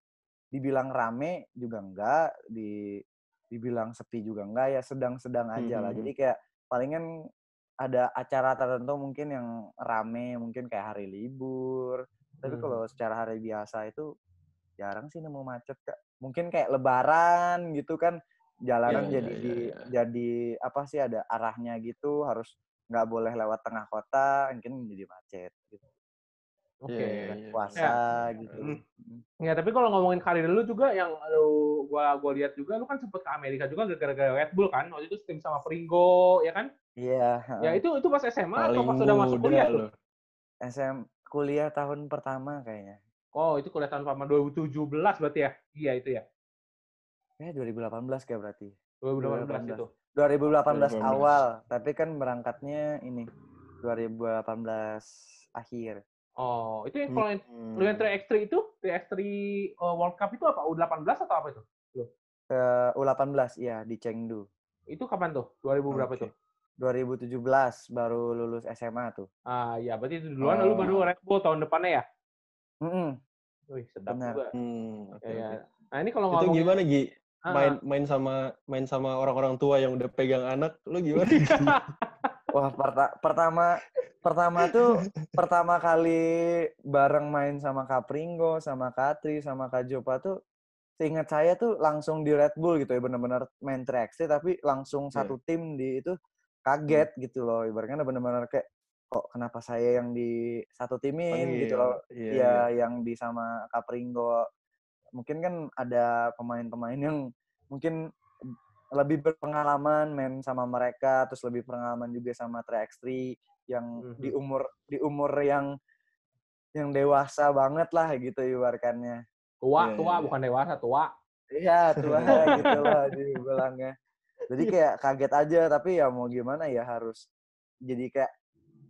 Speaker 2: dibilang rame juga enggak di dibilang sepi juga enggak ya sedang-sedang aja lah
Speaker 1: Mhm.
Speaker 2: jadi kayak palingan ada acara tertentu mungkin yang rame mungkin kayak hari libur tapi
Speaker 3: Mhm.
Speaker 2: kalau secara hari biasa itu jarang sih nemu macet kak mungkin kayak lebaran gitu kan jalanan
Speaker 1: Iya,
Speaker 2: jadi
Speaker 1: iya,
Speaker 2: di
Speaker 1: iya.
Speaker 2: jadi apa sih ada arahnya gitu harus nggak boleh lewat tengah kota mungkin jadi macet gitu
Speaker 3: Oke.
Speaker 1: Iya, iya, iya.
Speaker 2: puasa
Speaker 1: Ya.
Speaker 2: gitu
Speaker 3: Hmm.
Speaker 2: Mm.
Speaker 3: Ya, tapi kalau ngomongin karir lu juga yang lu gua gua lihat juga lu kan sempet ke Amerika juga gara-gara Red Bull kan. Waktu itu tim sama Pringo, ya kan?
Speaker 2: iya
Speaker 3: Ya itu itu pas SMA atau
Speaker 1: Paling
Speaker 3: pas udah masuk kuliah tuh?
Speaker 1: loh.
Speaker 2: SM kuliah tahun pertama kayaknya
Speaker 3: Oh, itu kuliah tahun pertama 2017 berarti ya? Iya, itu ya.
Speaker 2: ya 2018 kayak berarti
Speaker 3: 2018 itu.
Speaker 2: 2018
Speaker 1: 2018.
Speaker 2: awal tapi kan berangkatnya ini 2018 akhir
Speaker 3: Oh, itu yang kalau
Speaker 1: Hmm.
Speaker 3: yang 3x3 itu, 3x3 uh, World Cup itu apa? U18 atau apa itu?
Speaker 2: Ke U18 ya di Chengdu.
Speaker 3: Itu kapan tuh? 2000 berapa
Speaker 1: Oke.
Speaker 3: Itu?
Speaker 2: 2017 baru lulus SMA tuh.
Speaker 3: Ah, ya berarti itu duluan
Speaker 1: Oh.
Speaker 3: lu baru Red Bull tahun depannya ya?
Speaker 2: Mm-mm.
Speaker 3: Wih, sedap
Speaker 2: Benar.
Speaker 3: juga.
Speaker 1: Hmm, oke,
Speaker 3: Ya, ya.
Speaker 1: oke.
Speaker 3: Nah, ini kalau
Speaker 1: Itu
Speaker 3: ngomongin
Speaker 1: gimana Gi?
Speaker 3: Ah,
Speaker 1: Main main sama main sama orang-orang tua yang udah pegang anak, lu gimana?
Speaker 2: Wah, perta- pertama pertama tuh pertama kali bareng main sama Kak Pringgo, sama Kak Tri, sama Kak Jopa tuh seingat saya tuh langsung di Red Bull gitu ya benar-benar main track tapi langsung
Speaker 1: Iya.
Speaker 2: satu tim di itu kaget gitu loh ibaratnya benar-benar kayak kok kenapa saya yang di satu timin gitu loh
Speaker 1: Iya,
Speaker 2: ya
Speaker 1: iya.
Speaker 2: yang di sama Kak Pringgo mungkin kan ada pemain-pemain yang mungkin lebih berpengalaman main sama mereka terus lebih pengalaman juga sama 3x3 yang di
Speaker 3: Mhm.
Speaker 2: umur di umur yang yang dewasa banget lah gitu ibaratnya
Speaker 3: tua,
Speaker 1: Iya,
Speaker 3: tua
Speaker 1: iya.
Speaker 3: bukan dewasa, tua.
Speaker 2: iya tua gitu lah dibilangnya jadi kayak kaget aja tapi ya mau gimana ya harus jadi kayak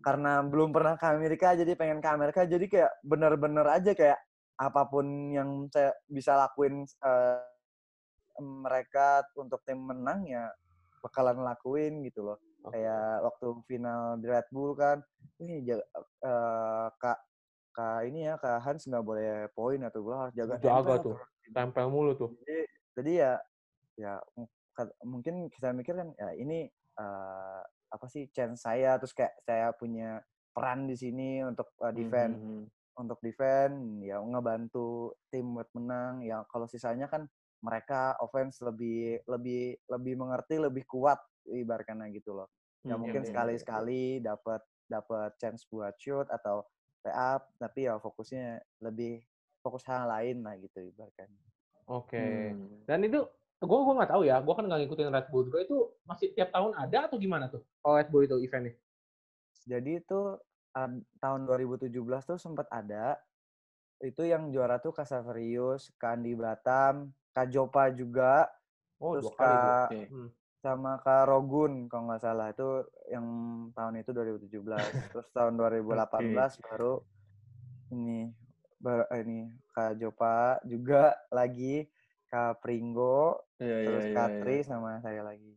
Speaker 2: karena belum pernah ke Amerika jadi pengen ke Amerika jadi kayak bener-bener aja kayak apa pun yang saya bisa lakuin eh, mereka untuk tim menang ya bakalan lakuin gitu loh
Speaker 3: Oke.
Speaker 2: kayak waktu final di Red Bull kan ini jaga, eh, kak kak ini ya kak Hans nggak boleh poin atau gue harus jaga
Speaker 3: Jaga tuh. Tempel mulu tuh.
Speaker 2: jadi jadi ya ya mungkin kita mikir kan ya ini eh, apa sih chance saya terus kayak saya punya peran di sini untuk eh, defend
Speaker 1: Mhm.
Speaker 2: untuk defend ya ngebantu tim buat menang ya kalau sisanya kan mereka offense lebih lebih lebih mengerti lebih kuat ibaratnya gitu loh ya
Speaker 1: Hmm,
Speaker 2: mungkin
Speaker 1: iya, iya,
Speaker 2: sekali
Speaker 1: iya.
Speaker 2: sekali dapat dapat chance buat shoot atau layup tapi ya fokusnya lebih fokus hal lain lah gitu ibaratnya
Speaker 3: Oke.
Speaker 1: Hmm.
Speaker 3: Dan itu gue gue nggak tahu ya, gue kan nggak ngikutin Red Bull juga itu masih tiap tahun ada atau gimana tuh? Oh Red Bull itu eventnya?
Speaker 2: jadi itu ad- tahun 2017 tuh sempat ada itu yang juara tuh Kak Saverius, Kak Andi Batam, Kak Jopa juga,
Speaker 3: Oh
Speaker 2: terus. Kak
Speaker 1: Oke.
Speaker 3: Hmm.
Speaker 2: sama Kak Rogun kalau nggak salah itu yang tahun itu 2017 terus tahun 2018 baru ini baru ini Kak Jopa juga lagi Kak Pringgo
Speaker 1: Iya, iya,
Speaker 2: terus
Speaker 1: iya,
Speaker 2: Kak. Tri sama saya lagi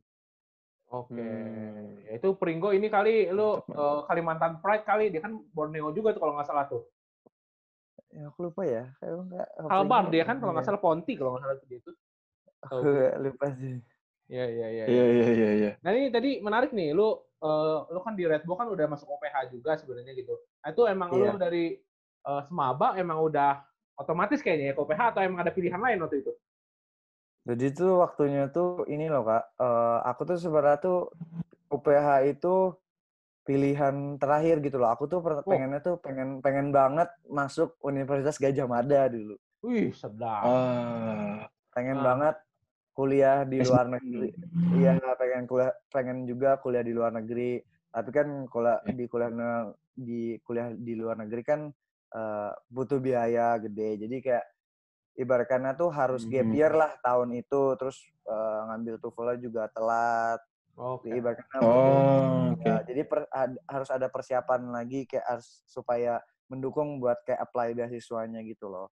Speaker 3: Oke.
Speaker 1: Hmm.
Speaker 3: Ya, itu Pringgo ini kali lu eh, Kalimantan Pride kali dia kan Borneo juga tuh kalau nggak salah tuh.
Speaker 2: ya aku lupa ya kayak nggak
Speaker 3: Kalbar
Speaker 2: Pringgo
Speaker 3: dia kan kalau nggak
Speaker 2: iya.
Speaker 3: salah Ponti kalau nggak salah tuh dia itu.
Speaker 2: aku lupa sih
Speaker 3: Iya iya iya.
Speaker 1: Iya, iya, iya, iya.
Speaker 3: Nah ini tadi menarik nih, lu eh, lu kan di Red Bull kan udah masuk OPH juga sebenarnya gitu. Nah, itu emang
Speaker 2: Iya.
Speaker 3: lu dari eh, Semaba emang udah otomatis kayaknya ya ke OPH atau emang ada pilihan lain waktu itu?
Speaker 2: Jadi tuh waktunya tuh ini loh kak, eh, aku tuh sebenarnya tuh UPH itu pilihan terakhir gitu loh. Aku tuh
Speaker 3: Oh.
Speaker 2: pengennya tuh pengen pengen banget masuk Universitas Gajah Mada dulu.
Speaker 3: Wih sedap.
Speaker 1: Ah,
Speaker 2: Pengen
Speaker 3: Ah.
Speaker 2: banget kuliah di luar negeri. Iya pengen kuliah, pengen juga kuliah di luar negeri. Tapi kan kuliah di kuliah di kuliah di luar negeri kan eh, butuh biaya gede. Jadi kayak ibaratnya tuh harus gap
Speaker 1: Mhm.
Speaker 2: year lah tahun itu. Terus eh, ngambil TOEFL juga telat.
Speaker 3: Oke.
Speaker 2: Ibaratnya
Speaker 1: Oh, oke.
Speaker 2: Ya, jadi per- ad- harus ada persiapan lagi kayak harus supaya mendukung buat kayak apply beasiswanya gitu loh.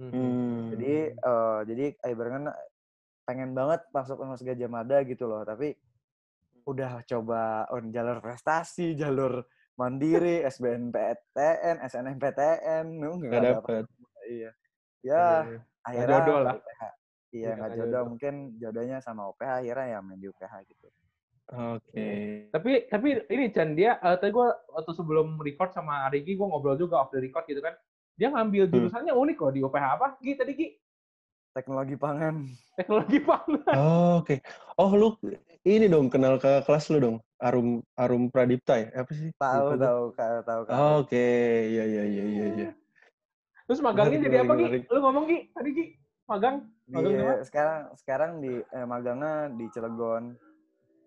Speaker 3: Mhm.
Speaker 1: Hmm.
Speaker 2: Jadi eh, jadi ibaratnya pengen banget masuk Universitas Gajah Mada gitu loh, tapi udah coba on jalur prestasi, jalur mandiri, SBMPTN, SNMPTN,
Speaker 1: Nggak dapet.
Speaker 2: Iya. Ya,
Speaker 3: Iya, iya.
Speaker 2: akhirnya
Speaker 3: jodoh lah.
Speaker 2: UPH. Iya,
Speaker 3: Iya,
Speaker 2: nggak jodoh.
Speaker 3: jodoh.
Speaker 2: Mungkin jodohnya sama UPH, akhirnya ya main di UPH gitu.
Speaker 1: Oke.
Speaker 3: Tapi tapi ini Chan dia eh, tadi gue waktu sebelum record sama Arigi gue ngobrol juga off the record gitu kan. Dia ngambil
Speaker 1: Hmm.
Speaker 3: jurusannya unik loh di OPH apa? Gi tadi Gi
Speaker 2: Teknologi pangan.
Speaker 3: teknologi pangan.
Speaker 1: Oh, Oke. Oh, lu ini dong kenal ke kelas lu dong. Arum Arum Pradipta ya? Apa sih?
Speaker 2: Tahu, tahu, tahu,
Speaker 1: Oke, iya iya iya iya iya.
Speaker 3: Terus magangnya jadi apa Gi? Lu ngomong Gi tadi Gi magang magang di
Speaker 2: Di, sekarang sekarang di eh, magangnya di Cilegon.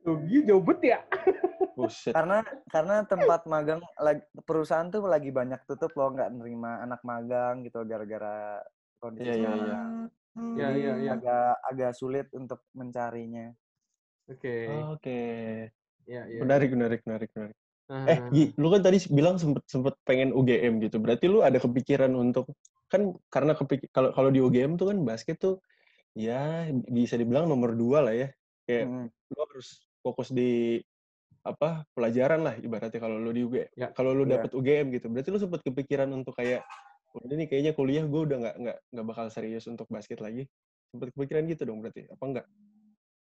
Speaker 3: Tuh Gi jauh bet ya.
Speaker 1: Buset.
Speaker 2: Karena karena tempat magang lagi, perusahaan tuh lagi banyak tutup loh nggak nerima anak magang gitu gara-gara kondisi
Speaker 1: Iya, iya,
Speaker 2: sekarang.
Speaker 1: iya.
Speaker 3: Iya
Speaker 2: Jadi
Speaker 3: iya iya.
Speaker 2: agak agak sulit untuk mencarinya.
Speaker 3: Oke.
Speaker 1: Oke.
Speaker 3: Iya iya.
Speaker 1: Menarik menarik menarik menarik. Eh, Gi, lu kan tadi bilang sempet sempet pengen UGM gitu. Berarti lu ada kepikiran untuk kan karena kepik kalau kalau di UGM tuh kan basket tuh ya bisa dibilang nomor dua lah ya. Kayak
Speaker 2: Mm.
Speaker 1: lu harus fokus di apa pelajaran lah ibaratnya kalau lu di UGM.
Speaker 3: Ya.
Speaker 1: Kalau lu dapet UGM gitu. Berarti lu sempet kepikiran untuk kayak udah nih kayaknya kuliah gue udah nggak nggak nggak bakal serius untuk basket lagi. Sempet kepikiran gitu dong berarti apa enggak?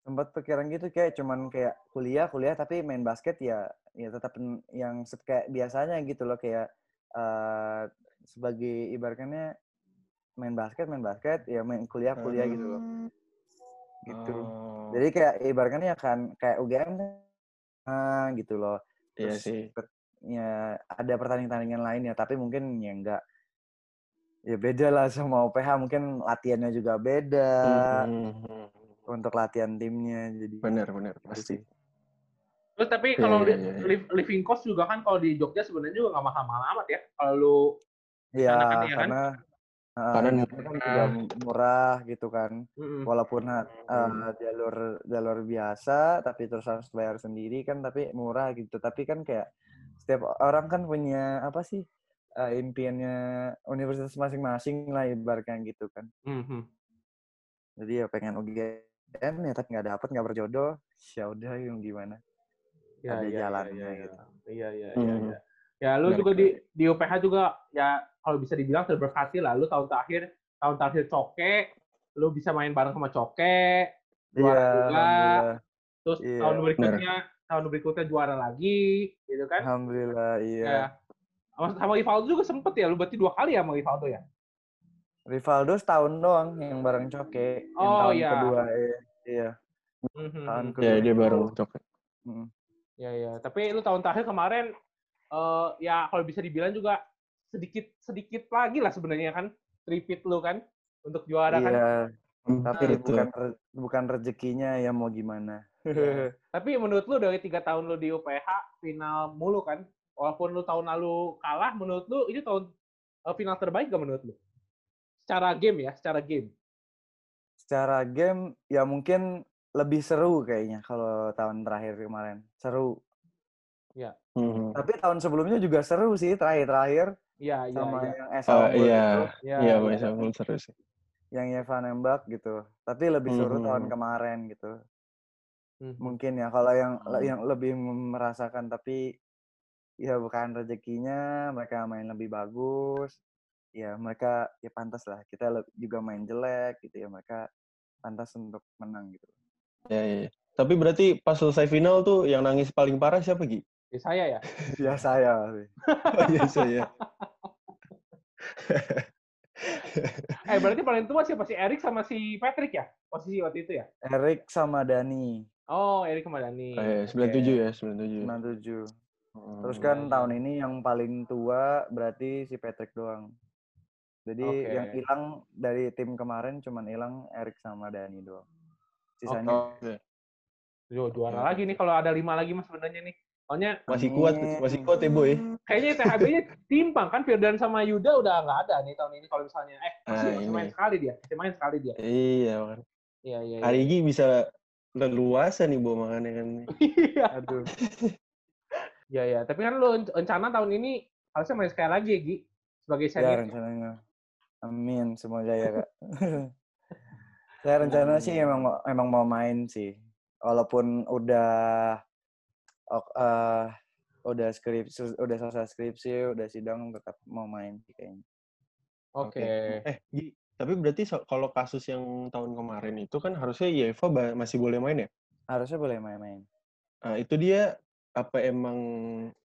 Speaker 2: Sempat pikiran gitu kayak cuman kayak kuliah kuliah tapi main basket ya ya tetap yang kayak biasanya gitu loh kayak eh sebagai ibaratnya main basket main basket ya main kuliah kuliah gitu loh. Gitu.
Speaker 1: Oh,
Speaker 2: jadi kayak ibaratnya ya kan kayak UGM kan ah, gitu loh.
Speaker 1: Iya
Speaker 2: terus
Speaker 1: sih.
Speaker 2: ket- ya ada pertandingan-pertandingan lain ya tapi mungkin ya enggak ya beda lah sama UPH mungkin latihannya juga beda.
Speaker 1: Hmm,
Speaker 2: untuk latihan timnya jadi
Speaker 1: benar benar pasti.
Speaker 3: Terus tapi
Speaker 1: Iya,
Speaker 3: kalau
Speaker 1: iya, iya.
Speaker 3: liv- living cost juga kan kalau di Jogja sebenarnya juga nggak mahal-mahal amat ya. Kalau lu
Speaker 2: Iya,
Speaker 3: Karena kan iya kan?
Speaker 2: karena uh,
Speaker 1: Karena
Speaker 2: Jogja kan juga murah gitu kan.
Speaker 3: mm-mm.
Speaker 2: Walaupun uh,
Speaker 1: Hmm.
Speaker 2: jalur jalur biasa tapi terus harus bayar sendiri kan tapi murah gitu. Tapi kan kayak setiap orang kan punya apa sih uh, impiannya universitas masing-masing lah ibaratnya gitu kan.
Speaker 3: Mhm.
Speaker 2: Jadi ya pengen UGM ya tapi nggak dapet nggak berjodoh. Ya udah yang gimana.
Speaker 3: Ya,
Speaker 2: Ada
Speaker 3: ya,
Speaker 2: jalannya
Speaker 3: ya, ya,
Speaker 2: gitu.
Speaker 3: Iya, iya, iya.
Speaker 1: Hmm.
Speaker 3: iya. Ya, lu juga di di UPH juga ya kalau bisa dibilang terberkati lah. Lu tahun terakhir tahun terakhir Coke, lu bisa main bareng sama Coke, juara
Speaker 2: Iya,
Speaker 3: juga. Terus
Speaker 2: Iya,
Speaker 3: tahun berikutnya tahun berikutnya juara lagi, gitu kan?
Speaker 2: Alhamdulillah iya.
Speaker 3: Ya. Sama, Rivaldo juga sempet ya, lu berarti dua kali ya sama Rivaldo ya?
Speaker 2: Rivaldo setahun doang yang bareng Coke. Yang
Speaker 3: Oh,
Speaker 2: tahun
Speaker 3: iya.
Speaker 2: kedua iya. iya.
Speaker 3: Mhm.
Speaker 2: Tahun
Speaker 1: Ya
Speaker 2: kedua.
Speaker 1: dia bareng coklat.
Speaker 2: Mm.
Speaker 3: Ya ya, tapi lu tahun terakhir kemarin eh ya kalau bisa dibilang juga sedikit sedikit lagi lah sebenarnya kan repeat lu kan untuk juara kan.
Speaker 2: Iya, tapi
Speaker 1: Betul.
Speaker 2: bukan re- bukan rezekinya ya mau gimana.
Speaker 3: Iya. Tapi menurut lu dari tiga tahun lu di UPH final mulu kan, walaupun lu tahun lalu kalah, menurut lu ini tahun eh, final terbaik gak menurut lu? Secara game ya, secara game.
Speaker 2: Secara game ya mungkin lebih seru kayaknya kalau tahun terakhir kemarin. Seru.
Speaker 1: Mhm.
Speaker 2: Tapi tahun sebelumnya juga seru sih terakhir-terakhir
Speaker 3: Iya iya
Speaker 2: sama
Speaker 3: iya.
Speaker 2: yang Esa
Speaker 1: Oh, iya.
Speaker 2: itu,
Speaker 3: Iya,
Speaker 1: Iya,
Speaker 3: iya.
Speaker 1: Mas Abdul seru sih.
Speaker 2: yang Yeva nembak gitu. Tapi lebih seru
Speaker 1: Mhm.
Speaker 2: tahun kemarin gitu.
Speaker 3: Mhm.
Speaker 2: Mungkin ya kalau yang
Speaker 1: Hmm.
Speaker 2: yang lebih merasakan tapi ya bukan rezekinya, mereka main lebih bagus. Ya mereka ya pantas lah. Kita juga main jelek gitu ya mereka pantas untuk menang gitu.
Speaker 1: Ya, ya, ya. Tapi berarti pas selesai final tuh yang nangis paling parah siapa Gi?
Speaker 3: Ya, saya ya.
Speaker 2: Ya saya.
Speaker 1: Oh, iya saya.
Speaker 3: Eh berarti paling tua siapa sih Erik sama si Patrick ya? Posisi waktu itu ya?
Speaker 2: Erik sama Dani
Speaker 3: Oh, Erik sama Dani.
Speaker 1: Oh, iya, 97 ya, 97.
Speaker 2: 97.
Speaker 1: Hmm.
Speaker 2: Terus kan
Speaker 3: iya,
Speaker 2: tahun
Speaker 3: iya.
Speaker 2: ini yang paling tua berarti si Patrick doang. Jadi
Speaker 3: Oke.
Speaker 2: yang hilang dari tim kemarin cuman hilang Erik sama Dani doang. Sisanya
Speaker 1: Oke.
Speaker 3: Yo, juara lagi nih kalau ada lima lagi mas sebenarnya nih. Soalnya
Speaker 1: Masih kuat, masih kuat ya, Boy.
Speaker 3: kayaknya THB-nya timpang kan Firdan sama Yuda udah nggak ada nih tahun ini kalau misalnya eh masih,
Speaker 1: Ah,
Speaker 3: masih
Speaker 1: ini.
Speaker 3: main sekali dia, masih main sekali dia.
Speaker 1: Iya, kan.
Speaker 3: Iya iya. iya.
Speaker 1: Hari ini bisa leluasa nih, Bo, makanya kan.
Speaker 3: Iya.
Speaker 2: aduh.
Speaker 3: Iya iya. Tapi kan lu rencana tahun ini harusnya main sekali lagi ya Gi sebagai
Speaker 2: ya
Speaker 3: senior.
Speaker 2: rencananya. Amin, semoga ya kak. Saya rencana sih emang mau- emang mau main sih. Walaupun udah eh, udah skripsi, udah selesai skripsi, udah sidang tetap mau main sih kayaknya.
Speaker 3: Oke.
Speaker 1: Eh, Gi, tapi berarti so- kalau kasus yang tahun kemarin itu kan harusnya Yeva masih boleh main ya?
Speaker 2: Harusnya boleh main-main.
Speaker 1: Nah, itu dia apa emang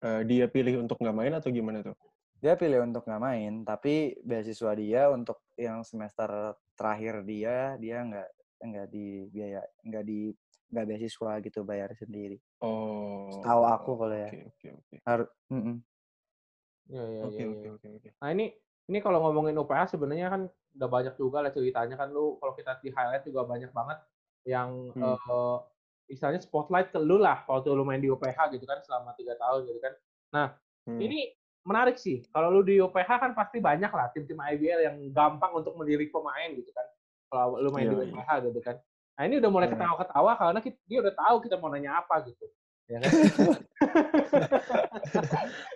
Speaker 1: eh, dia pilih untuk nggak main atau gimana tuh?
Speaker 2: Dia pilih untuk nggak main, tapi beasiswa dia untuk yang semester terakhir dia dia nggak nggak di biaya nggak di nggak beasiswa gitu bayar sendiri.
Speaker 1: Oh.
Speaker 2: Tahu aku kalau ya.
Speaker 1: Oke, oke, oke.
Speaker 2: Harus. mm-mm.
Speaker 3: Iya iya
Speaker 1: Oke,
Speaker 3: iya.
Speaker 1: oke,
Speaker 3: iya.
Speaker 1: oke, oke.
Speaker 3: Nah ini ini kalau ngomongin UPH sebenarnya kan udah banyak juga lah ceritanya kan lu kalau kita di highlight juga banyak banget yang
Speaker 1: Hmm.
Speaker 3: eh, istilahnya spotlight ke lu lah waktu lu main di UPH gitu kan selama tiga tahun gitu kan.
Speaker 1: Hmm.
Speaker 3: Ini menarik sih. Kalau lu di UPH kan pasti banyak lah tim-tim IBL yang gampang untuk melirik pemain gitu kan. Kalau lu main di
Speaker 1: Iya, iya.
Speaker 3: UPH gitu kan. Nah ini udah mulai
Speaker 1: Iya.
Speaker 3: ketawa-ketawa karena kita, dia udah tahu kita mau nanya apa gitu. Ya kan?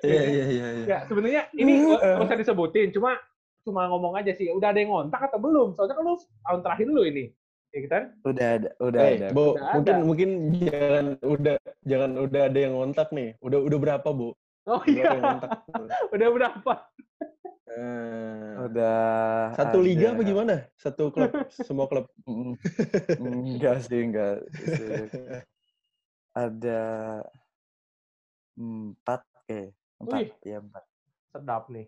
Speaker 1: Iya iya iya. iya.
Speaker 3: Ya sebenarnya ini nggak usah disebutin, cuma cuma ngomong aja sih. Udah ada yang ngontak atau belum? Soalnya kan lu tahun terakhir lu ini, ya kan?
Speaker 2: Udah ada, udah
Speaker 1: Eh,
Speaker 2: ada.
Speaker 1: Bo,
Speaker 3: Udah
Speaker 1: mungkin
Speaker 3: ada.
Speaker 1: mungkin jangan udah jangan udah ada yang ngontak nih. Udah udah berapa, Bu?
Speaker 3: Oh iya, udah berapa?
Speaker 1: Eh,
Speaker 2: Udah
Speaker 1: satu liga
Speaker 2: ada.
Speaker 1: apa gimana? Satu klub, semua klub.
Speaker 2: Enggak sih, enggak. Ada empat kayak empat
Speaker 3: Wih.
Speaker 2: ya empat.
Speaker 3: Sedap nih.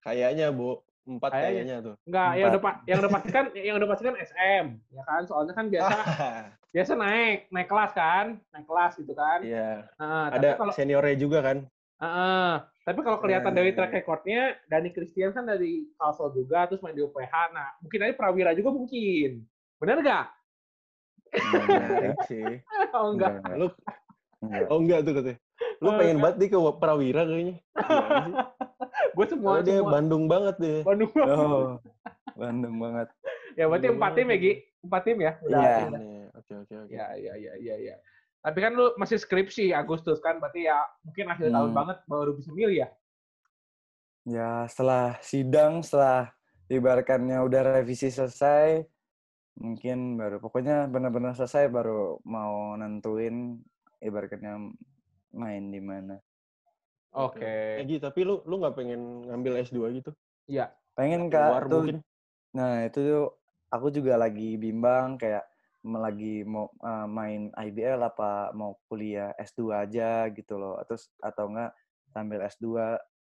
Speaker 1: Kayaknya, Bu. Empat
Speaker 3: Kayaknya.
Speaker 1: kayaknya tuh.
Speaker 3: Enggak, yang
Speaker 2: Empat.
Speaker 3: udah yang udah pastikan yang udah pastikan SM, ya kan? Soalnya kan biasa biasa naik, naik kelas kan? Naik kelas gitu kan.
Speaker 1: Iya.
Speaker 3: Nah,
Speaker 1: Ada
Speaker 3: kalau
Speaker 1: seniornya juga kan?
Speaker 3: Heeh. tapi kalau kelihatan
Speaker 1: Eh.
Speaker 3: dari track recordnya, Dani Christian kan dari Kalsel juga, terus main di UPH. Nah, mungkin aja Prawira juga mungkin. Bener nggak?
Speaker 1: Menarik sih.
Speaker 3: Oh enggak.
Speaker 2: enggak.
Speaker 1: Lu
Speaker 2: enggak.
Speaker 1: oh enggak tuh katanya. Lu
Speaker 3: Oh,
Speaker 1: pengen
Speaker 3: enggak.
Speaker 1: banget nih ke Prawira kayaknya.
Speaker 3: Gue semua,
Speaker 1: Soalnya dia
Speaker 3: semua.
Speaker 1: Bandung banget deh.
Speaker 3: Bandung.
Speaker 2: Oh, Bandung banget.
Speaker 3: Ya berarti
Speaker 1: Bandung
Speaker 3: empat tim ya,
Speaker 1: banget.
Speaker 3: Gi? Empat tim ya?
Speaker 2: Iya.
Speaker 1: Oke oke oke.
Speaker 3: Ya, ya, ya, ya, ya. Tapi kan lu masih skripsi Agustus kan, berarti ya mungkin akhir tahun
Speaker 2: Hmm.
Speaker 3: banget baru bisa milih ya?
Speaker 2: Ya setelah sidang, setelah ibaratkannya udah revisi selesai, mungkin baru pokoknya benar-benar selesai baru mau nentuin ibaratkannya main di mana.
Speaker 3: Oke.
Speaker 1: Eh, Gi, tapi lu lu nggak pengen ngambil S2 gitu?
Speaker 3: Iya.
Speaker 2: Pengen kak tuh.
Speaker 1: mungkin?
Speaker 2: Nah itu tuh aku juga lagi bimbang kayak lagi mau uh, main IBL apa mau kuliah S2 aja gitu loh. Terus atau enggak sambil S2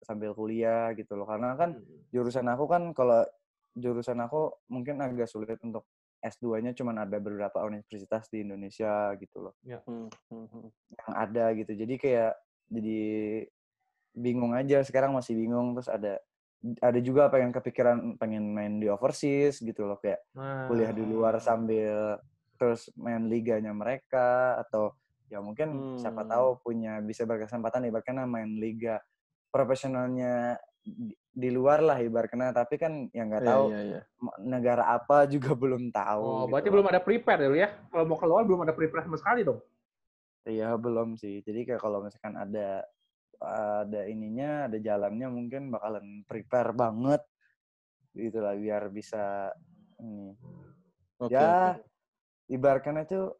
Speaker 2: sambil kuliah gitu loh. Karena kan jurusan aku kan kalau jurusan aku mungkin agak sulit untuk S2-nya cuman ada beberapa universitas di Indonesia gitu loh
Speaker 1: Hmm, hmm, hmm.
Speaker 2: yang ada gitu. Jadi kayak jadi bingung aja sekarang masih bingung terus ada ada juga pengen kepikiran pengen main di overseas gitu loh kayak
Speaker 3: Nah,
Speaker 2: kuliah di luar sambil terus main liganya mereka atau ya mungkin siapa
Speaker 1: Hmm.
Speaker 2: tahu punya bisa berkesempatan ibaratnya main liga profesionalnya di, di luar lah ibaratnya tapi kan yang nggak
Speaker 1: Iya,
Speaker 2: tahu
Speaker 1: iya, iya.
Speaker 2: ma- negara apa juga belum tahu
Speaker 3: Oh,
Speaker 2: gitu
Speaker 3: berarti belum ada prepare dulu ya? Kalau mau keluar belum ada prepare sama sekali dong?
Speaker 2: iya belum sih jadi kayak kalau misalkan ada ada ininya ada jalannya mungkin bakalan prepare banget gitu lah biar bisa ini
Speaker 1: Oke,
Speaker 2: ya
Speaker 1: oke.
Speaker 2: Ibaratkan itu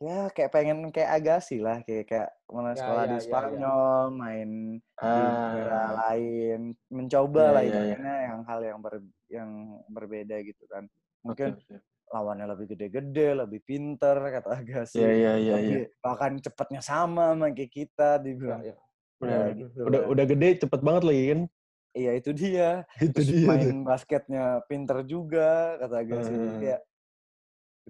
Speaker 2: ya kayak pengen kayak agasi lah kayak kayak mana
Speaker 3: Ya,
Speaker 2: sekolah
Speaker 3: ya,
Speaker 2: di
Speaker 3: ya, ya.
Speaker 2: Spanyol main di negara
Speaker 1: Ah,
Speaker 2: lain mencoba
Speaker 1: Ya,
Speaker 2: lah
Speaker 1: ya, ya.
Speaker 2: ibaratnya yang hal yang ber, yang berbeda gitu kan mungkin
Speaker 1: oke.
Speaker 2: lawannya lebih gede-gede lebih pinter kata agasi
Speaker 1: Iya, iya, iya, iya.
Speaker 2: Lebih- bahkan cepatnya sama sama kayak kita dibilang
Speaker 3: Ya, ya.
Speaker 1: Benar.
Speaker 2: Ya, gitu
Speaker 1: Udah
Speaker 2: kan.
Speaker 1: udah gede cepet banget lagi kan?
Speaker 2: iya itu dia
Speaker 1: Itu
Speaker 2: terus
Speaker 1: dia.
Speaker 2: main
Speaker 1: tuh.
Speaker 2: basketnya pinter juga kata Jadi
Speaker 1: Hmm.
Speaker 2: kayak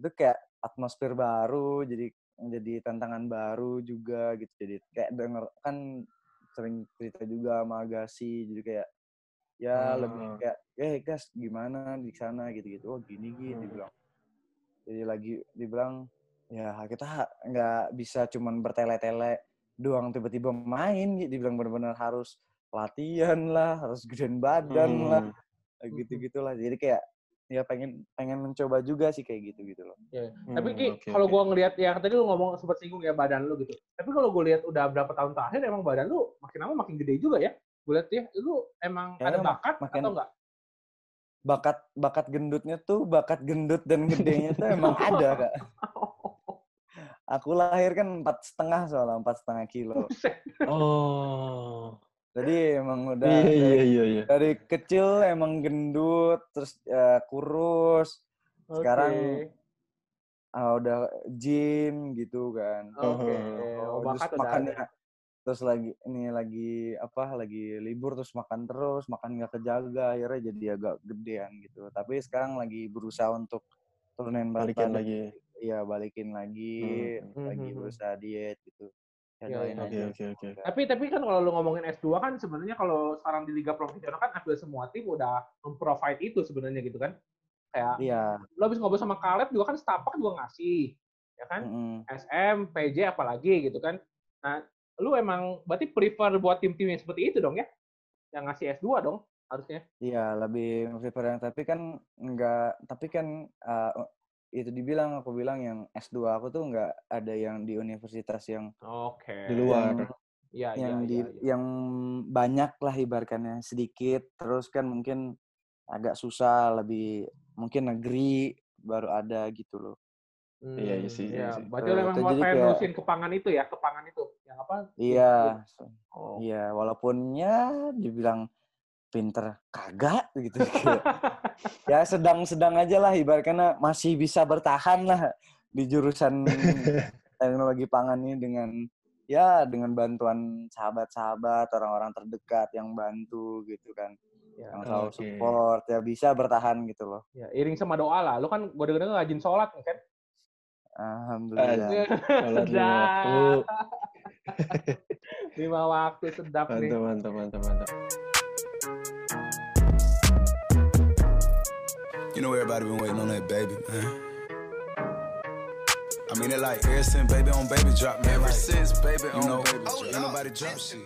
Speaker 2: itu kayak atmosfer baru jadi jadi tantangan baru juga gitu. Jadi kayak denger kan sering cerita juga sama Agassi jadi kayak ya lebih
Speaker 1: Hmm.
Speaker 2: kayak eh gas gimana di sana? Gitu-gitu. Oh gini gini
Speaker 1: Hmm.
Speaker 2: dibilang. Jadi lagi dibilang ya kita nggak bisa cuman bertele-tele doang tiba-tiba main gitu. Dibilang benar-benar harus latihan lah harus gedein badan lah
Speaker 1: Hmm.
Speaker 2: kayak gitu-gitulah jadi kayak ya pengen pengen mencoba juga sih kayak gitu gitu loh
Speaker 3: Tapi
Speaker 1: Hmm,
Speaker 3: Ki,
Speaker 1: oke,
Speaker 3: kalau
Speaker 1: oke.
Speaker 3: gua ngelihat ya tadi lu ngomong sempat singgung ya badan lu gitu. Tapi kalau gue lihat udah berapa tahun terakhir emang badan lu makin lama makin gede juga ya. Gue lihat ya, lu emang ada
Speaker 2: Kayaknya
Speaker 3: bakat
Speaker 2: makin-
Speaker 3: atau enggak?
Speaker 2: bakat bakat gendutnya tuh bakat gendut dan gedenya tuh emang ada kak aku lahir kan empat setengah soalnya empat setengah kilo.
Speaker 1: Oh.
Speaker 2: Jadi emang udah
Speaker 1: Iya
Speaker 2: dari,
Speaker 1: iya iya iya.
Speaker 2: dari kecil emang gendut terus eh, kurus Sekarang
Speaker 3: Oke.
Speaker 2: ah, udah gym gitu kan
Speaker 3: Oke.
Speaker 1: Oh,
Speaker 3: Oh,
Speaker 2: terus
Speaker 3: bakat udah
Speaker 2: makan
Speaker 3: ada.
Speaker 2: terus lagi ini lagi apa lagi libur terus makan terus makan nggak kejaga akhirnya jadi agak gedean gitu tapi sekarang lagi berusaha untuk turunin
Speaker 1: Balikin lagi.
Speaker 2: iya balikin lagi
Speaker 1: Hmm.
Speaker 2: lagi
Speaker 3: Hmm, hmm,
Speaker 2: berusaha diet gitu ya
Speaker 3: Iya, iya.
Speaker 1: Oke
Speaker 2: aja
Speaker 1: oke oke.
Speaker 3: Tapi tapi kan kalau lu ngomongin S2 kan sebenarnya kalau sekarang di liga profesional kan hampir semua tim udah memprovide itu sebenarnya gitu kan. Kayak
Speaker 2: iya
Speaker 3: lu habis ngobrol sama Caleb juga kan Stapak juga ngasih. Ya kan?
Speaker 2: mm-mm.
Speaker 3: SM, PJ apalagi gitu kan. Nah, lu emang berarti prefer buat tim-tim yang seperti itu dong ya? Yang ngasih S2 dong harusnya.
Speaker 2: iya lebih prefer yang tapi kan enggak tapi kan uh, itu dibilang aku bilang yang S2 aku tuh enggak ada yang di universitas yang
Speaker 3: Oke.
Speaker 1: Di luar.
Speaker 2: yang,
Speaker 3: Iya, iya,
Speaker 2: yang
Speaker 3: iya,
Speaker 2: di
Speaker 3: iya.
Speaker 2: yang banyak lah ibaratkannya sedikit terus kan mungkin agak susah lebih mungkin negeri baru ada gitu loh
Speaker 1: Iya, iya sih, iya
Speaker 3: Iya,
Speaker 1: sih.
Speaker 3: berarti
Speaker 2: Eh,
Speaker 3: lo emang
Speaker 2: itu
Speaker 3: mau
Speaker 2: jadi
Speaker 3: pengen
Speaker 2: kayak-
Speaker 3: nerusin kepangan itu ya, kepangan itu. Yang apa?
Speaker 2: iya
Speaker 3: Oh.
Speaker 2: iya walaupun ya dibilang pinter kagak gitu ya sedang-sedang aja lah ibaratnya masih bisa bertahan lah di jurusan teknologi pangan ini dengan ya dengan bantuan sahabat-sahabat orang-orang terdekat yang bantu gitu kan
Speaker 3: Ya,
Speaker 2: yang selalu
Speaker 1: Oke.
Speaker 2: support ya bisa bertahan gitu loh
Speaker 3: ya, iring sama doa lah. Lo kan gue denger rajin sholat kan?
Speaker 2: alhamdulillah
Speaker 1: Sholat lima
Speaker 3: Sedap.
Speaker 1: waktu.
Speaker 3: Lima waktu sedap nih.
Speaker 1: Mantap, mantap, mantap, mantap.
Speaker 4: You know everybody been waiting on that baby, man. I mean it like ever since baby on baby drop, man. Ever since baby on know, baby drop. Ain't nobody drop shit.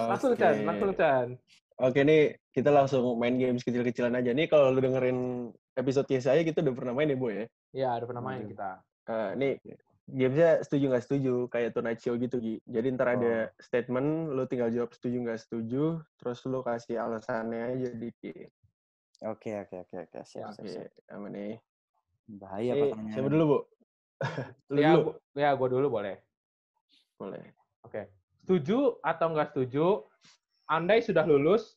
Speaker 3: Langsung
Speaker 1: Oke.
Speaker 3: Chan, langsung Chan.
Speaker 1: Oke nih, kita langsung main games kecil-kecilan aja. Nih kalau lu dengerin episode saya kita udah pernah main ya, Boy ya?
Speaker 3: Ya, ada pernah main
Speaker 2: Waduh.
Speaker 3: kita.
Speaker 1: Eh, nih, gamesnya setuju nggak setuju, kayak Tonight Show gitu, Gi. Jadi ntar ada statement, lu tinggal jawab setuju nggak setuju, terus lu kasih alasannya aja dikit.
Speaker 2: Oke oke oke oke siap siap,
Speaker 1: Oke,
Speaker 2: siap.
Speaker 1: nih?
Speaker 2: bahaya
Speaker 1: Nih,
Speaker 2: pertanyaan
Speaker 1: siapa dulu, Bu? lu
Speaker 3: ya,
Speaker 1: dulu.
Speaker 3: gua- ya gue dulu boleh.
Speaker 1: Boleh.
Speaker 3: Oke. Setuju atau nggak setuju? Andai sudah lulus,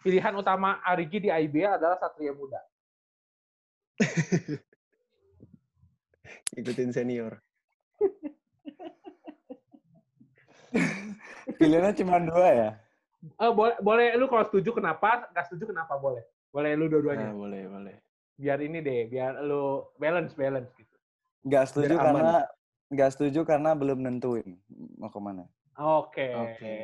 Speaker 3: pilihan utama Arigi di IBA adalah Satria Muda.
Speaker 1: Ikutin senior.
Speaker 2: pilihannya cuma dua ya
Speaker 3: Eh, boleh, boleh lu kalau setuju kenapa? Nggak setuju kenapa boleh? Boleh lu
Speaker 1: Nah,
Speaker 3: dua-duanya.
Speaker 1: boleh, boleh.
Speaker 3: Biar ini deh, biar lu balance balance gitu.
Speaker 2: nggak setuju
Speaker 1: Biar aman.
Speaker 2: karena nggak setuju karena belum nentuin mau ke mana
Speaker 3: Oke.
Speaker 1: Oke.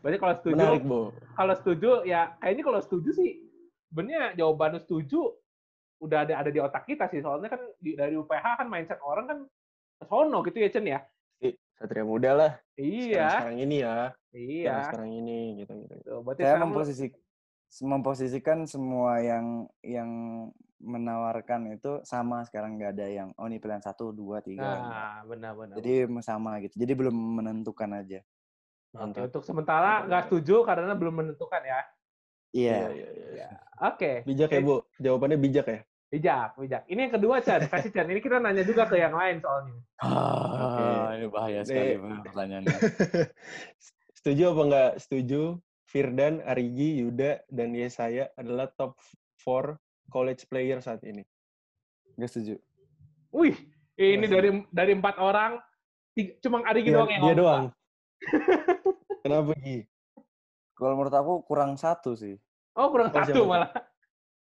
Speaker 3: Berarti kalau setuju,
Speaker 1: Menarik, Bu.
Speaker 3: kalau setuju ya kayaknya kalau setuju sih sebenarnya jawaban lu setuju udah ada ada di otak kita sih soalnya kan di- dari UPH kan mindset orang kan sono gitu ya Chen ya.
Speaker 1: Satria Muda lah.
Speaker 3: Iya,
Speaker 1: Sekarang ini ya.
Speaker 3: iya.
Speaker 1: Sekarang ini, gitu, gitu.
Speaker 3: Tuh, berarti
Speaker 2: saya
Speaker 3: sekarang lu-
Speaker 2: memposisi memposisikan semua yang yang menawarkan itu sama sekarang nggak ada yang oh ini pilihan satu dua tiga
Speaker 3: Nah, benar-benar.
Speaker 2: jadi sama gitu jadi belum menentukan aja
Speaker 3: Oke, untuk sementara nggak setuju karena belum menentukan ya.
Speaker 2: iya
Speaker 1: iya, iya.
Speaker 3: Iya. Oke.
Speaker 1: Bijak ya, Bu? Jawabannya bijak ya?
Speaker 3: Bijak, bijak. Ini yang kedua, Chan. Kasih Chan. Ini kita nanya juga ke yang lain soalnya.
Speaker 2: Ah, ini bahaya sekali
Speaker 1: Nih.
Speaker 2: Pertanyaannya
Speaker 1: setuju apa nggak setuju? Firdan, Arigi, Yuda, dan Yesaya adalah top 4 college player saat ini.
Speaker 2: nggak setuju
Speaker 3: Wih, ini
Speaker 1: Masih.
Speaker 3: dari dari empat orang, tiga, cuma Arigi
Speaker 1: Dia,
Speaker 3: doang yang
Speaker 1: dia
Speaker 3: ngomong,
Speaker 1: doang. Kenapa, Gi?
Speaker 2: kalau menurut aku kurang satu sih
Speaker 3: Oh, kurang
Speaker 1: Oh,
Speaker 3: satu
Speaker 1: siapa tuh?
Speaker 3: malah.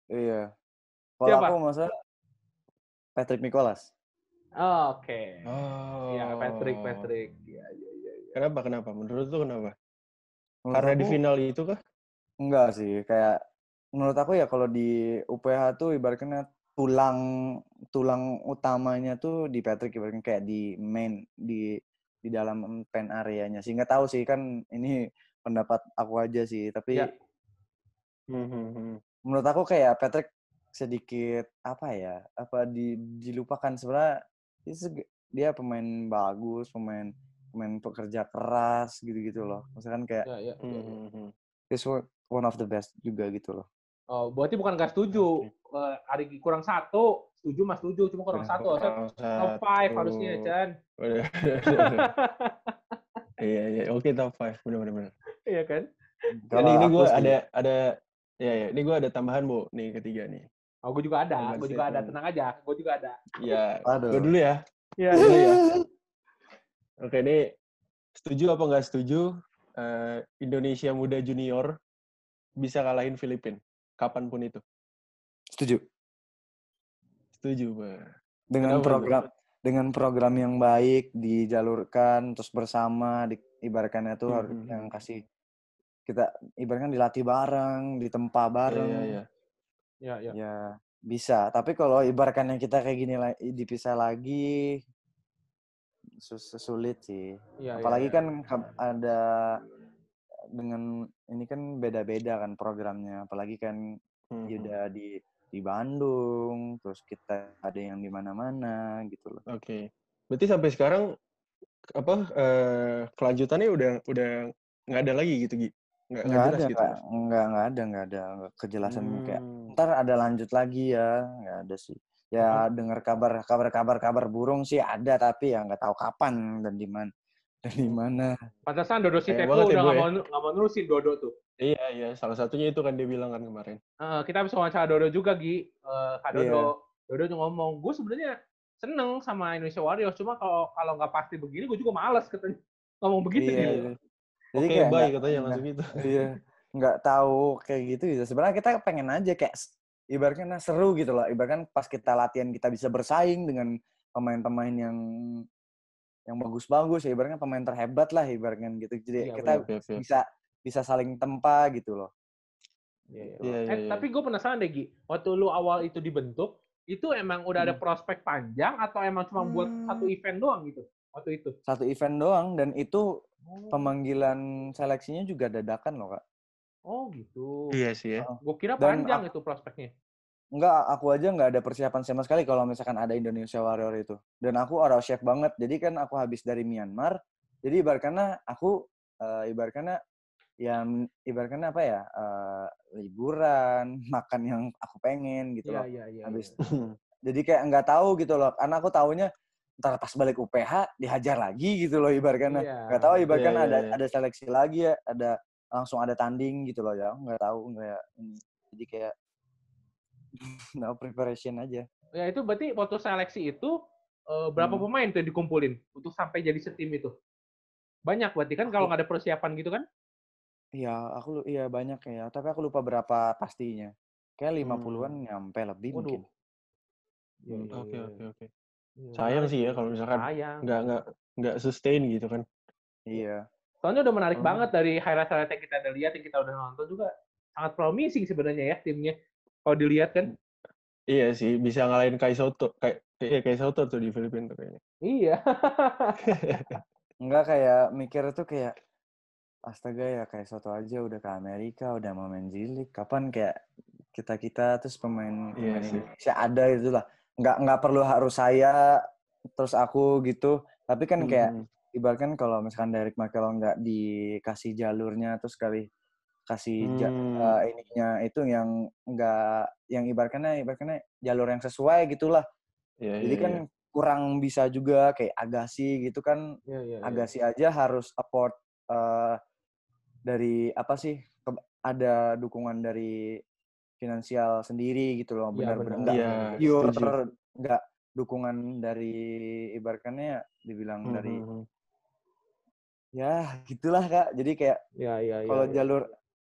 Speaker 2: iya kalau
Speaker 3: Siapa?
Speaker 2: aku masa Patrick Nicholas
Speaker 3: Oh, Oke.
Speaker 1: Oh.
Speaker 3: Ya, Patrick, Patrick. Iya, iya, iya. iya.
Speaker 1: Kenapa, kenapa? Menurut lu kenapa?
Speaker 2: Menurut
Speaker 1: Karena di
Speaker 2: aku-
Speaker 1: final itu kah?
Speaker 2: Enggak sih, kayak menurut aku ya kalau di UPH tuh ibaratnya tulang tulang utamanya tuh di Patrick ibaratnya kayak di main di di dalam pen areanya sih. Nggak tahu sih kan ini pendapat aku aja sih, tapi
Speaker 3: Ya.
Speaker 1: Hmm, hmm, hmm.
Speaker 2: menurut aku kayak Patrick sedikit apa ya? Apa di dilupakan sebenarnya dia pemain bagus, pemain pemain pekerja keras gitu-gitu loh. Misalkan kayak
Speaker 3: Ya, ya,
Speaker 1: Hmm,
Speaker 3: ya, ya.
Speaker 1: hmm, hmm.
Speaker 2: he's one one of the best juga gitu loh.
Speaker 3: Oh, berarti bukan nggak setuju. Eh, Arigi kurang satu, setuju mas setuju, cuma kurang
Speaker 2: Kurang
Speaker 3: satu. Harusnya
Speaker 1: Kurang
Speaker 3: top five harusnya, Chan.
Speaker 1: Iya, iya. Oke, top 5. Benar-benar. benar.
Speaker 3: Iya kan?
Speaker 1: Ini, ini gue ada, ada, ya, ya. Ini gue ada tambahan, Bu. Nih, ketiga nih.
Speaker 3: Oh, gue juga ada, gue juga ada. Tenang aja, gue juga ada.
Speaker 1: Ya,
Speaker 2: Aduh.
Speaker 1: gue dulu ya.
Speaker 3: Iya.
Speaker 1: Dulu ya. Oke, ini setuju apa nggak setuju eh, Indonesia Muda Junior bisa kalahin Filipina kapan pun itu?
Speaker 2: Setuju.
Speaker 1: Setuju, Pak.
Speaker 2: dengan
Speaker 1: Kenapa,
Speaker 2: program dengan program yang baik dijalurkan terus bersama di, ibaratkannya tuh
Speaker 1: Hmm,
Speaker 2: harus
Speaker 1: hmm,
Speaker 2: yang kasih kita ibaratkan dilatih bareng ditempa bareng
Speaker 1: Iya, iya,
Speaker 3: Iya, iya.
Speaker 2: ya bisa tapi kalau ibaratkan yang kita kayak gini dipisah lagi sus- sulit sih
Speaker 3: iya,
Speaker 2: apalagi
Speaker 3: iya.
Speaker 2: kan ada dengan ini kan beda-beda kan programnya apalagi kan
Speaker 1: Hmm, hmm.
Speaker 2: Yuda di di Bandung terus kita ada yang di mana-mana gitu loh
Speaker 1: Oke. Berarti sampai sekarang apa eh, kelanjutannya udah udah nggak ada lagi gitu Gi? Nggak,
Speaker 2: ada
Speaker 1: gitu.
Speaker 2: nggak nggak nggak ada nggak ada kejelasan kayak
Speaker 1: Hmm.
Speaker 2: ntar ada lanjut lagi ya nggak ada sih ya dengar kabar kabar kabar kabar burung sih ada tapi ya nggak tahu kapan dan di mana dan di mana
Speaker 3: Pantesan Dodo si
Speaker 1: banget ya,
Speaker 3: udah nggak
Speaker 1: ya.
Speaker 3: mau nggak mau nerusin Dodo tuh.
Speaker 1: Iya iya salah satunya itu kan dia bilang kan kemarin.
Speaker 3: Eh, kita bisa wawancara Dodo juga Gi. Eh, Kak Dodo.
Speaker 2: Iya.
Speaker 3: Dodo tuh ngomong, gue sebenarnya seneng sama Indonesia Warriors, cuma kalau kalau nggak pasti begini, gue juga males katanya ngomong begitu
Speaker 2: Iya,
Speaker 3: gitu.
Speaker 2: iya. jadi kayak
Speaker 1: bye
Speaker 2: nggak-
Speaker 1: katanya
Speaker 2: nggak-
Speaker 1: langsung gitu.
Speaker 2: iya nggak tahu kayak gitu gitu sebenarnya kita pengen aja kayak ibaratnya seru gitu loh ibaratkan pas kita latihan kita bisa bersaing dengan pemain-pemain yang yang bagus-bagus ya ibaratnya pemain terhebat lah ibaratnya gitu jadi
Speaker 3: Iya,
Speaker 2: kita
Speaker 1: Oke oke.
Speaker 2: bisa bisa saling tempa gitu loh
Speaker 3: Iya, iya.
Speaker 1: Iya,
Speaker 3: Eh,
Speaker 1: iya, iya.
Speaker 3: tapi gue penasaran deh Gi, waktu lu awal itu dibentuk, itu emang udah ada
Speaker 2: Hmm.
Speaker 3: prospek panjang atau emang cuma buat
Speaker 2: Hmm.
Speaker 3: satu event doang gitu waktu itu?
Speaker 2: satu event doang dan itu
Speaker 3: Oh,
Speaker 2: pemanggilan seleksinya juga dadakan loh kak
Speaker 3: oh gitu.
Speaker 1: Iya sih ya.
Speaker 3: Gue kira
Speaker 2: Dan
Speaker 3: panjang itu prospeknya.
Speaker 2: Enggak, aku aja nggak ada persiapan sama sekali kalau misalkan ada Indonesia Warrior itu. Dan aku orang chef banget. Jadi kan aku habis dari Myanmar. Jadi ibaratnya aku eh, ibaratnya ya ibaratnya apa ya? eh, liburan, makan yang aku pengen gitu
Speaker 3: Iya
Speaker 2: loh.
Speaker 3: iya iya.
Speaker 2: Habis
Speaker 3: iya.
Speaker 2: jadi kayak nggak tahu gitu loh. Karena aku taunya ntar pas balik UPH dihajar lagi gitu loh ibaratnya.
Speaker 3: Iya.
Speaker 2: Nggak tahu ibaratnya
Speaker 1: Iya,
Speaker 2: ada ada seleksi lagi ya, ada langsung ada tanding gitu loh ya. Nggak tahu nggak ini. Jadi kayak no preparation aja.
Speaker 3: Ya itu berarti waktu seleksi itu eh, berapa
Speaker 2: Hmm.
Speaker 3: pemain tuh yang dikumpulin untuk sampai jadi setim itu? Banyak berarti kan kalau
Speaker 2: Aku-
Speaker 3: nggak ada persiapan gitu kan?
Speaker 2: Iya, aku iya banyak ya, tapi aku lupa berapa pastinya. Kayak 50-an nyampe lebih
Speaker 3: Hmm. Waduh.
Speaker 2: mungkin.
Speaker 3: Iya, iya,
Speaker 1: Oke
Speaker 3: iya.
Speaker 1: oke oke.
Speaker 3: Iya,
Speaker 1: Sayang sih ya kalau misalkan nggak nggak nggak sustain gitu kan.
Speaker 2: Iya.
Speaker 3: Soalnya udah menarik
Speaker 2: Hmm.
Speaker 3: banget dari highlight-highlight yang kita udah lihat, yang kita udah nonton juga sangat promising sebenarnya ya timnya. Kalau dilihat kan.
Speaker 1: Iya sih bisa ngalahin Kai Soto kayak iya Kai Soto tuh di Filipina tuh kayaknya.
Speaker 3: Iya.
Speaker 2: Enggak kayak mikir tuh kayak astaga ya kayak soto aja udah ke Amerika, udah mau main Jilik. Kapan kayak kita-kita terus pemain,
Speaker 1: Iya
Speaker 2: pemain
Speaker 1: sih.
Speaker 2: Indonesia ada itu lah. Enggak enggak perlu harus saya terus aku gitu. Tapi kan kayak
Speaker 1: Hmm.
Speaker 2: Ibaratkan kalau misalkan Derek Michael nggak dikasih jalurnya terus kali kasih ja-
Speaker 1: Hmm.
Speaker 2: eh, ininya itu yang enggak yang ibaratnya ibaratnya jalur yang sesuai gitulah.
Speaker 1: Iya,
Speaker 2: Jadi
Speaker 1: iya,
Speaker 2: kan
Speaker 1: iya.
Speaker 2: kurang bisa juga kayak Agassi gitu kan
Speaker 3: Iya, iya, iya.
Speaker 2: Agassi aja harus support eh, dari apa sih ke- ada dukungan dari finansial sendiri gitu loh
Speaker 3: Iya,
Speaker 2: benar-benar
Speaker 3: benar.
Speaker 2: enggak
Speaker 1: Iya,
Speaker 2: pure enggak dukungan dari ibaratnya dibilang
Speaker 1: Hmm,
Speaker 2: dari
Speaker 1: hmm, hmm.
Speaker 2: Ya gitulah kak jadi kayak
Speaker 3: Iya, iya, iya.
Speaker 2: kalau
Speaker 3: iya.
Speaker 2: jalur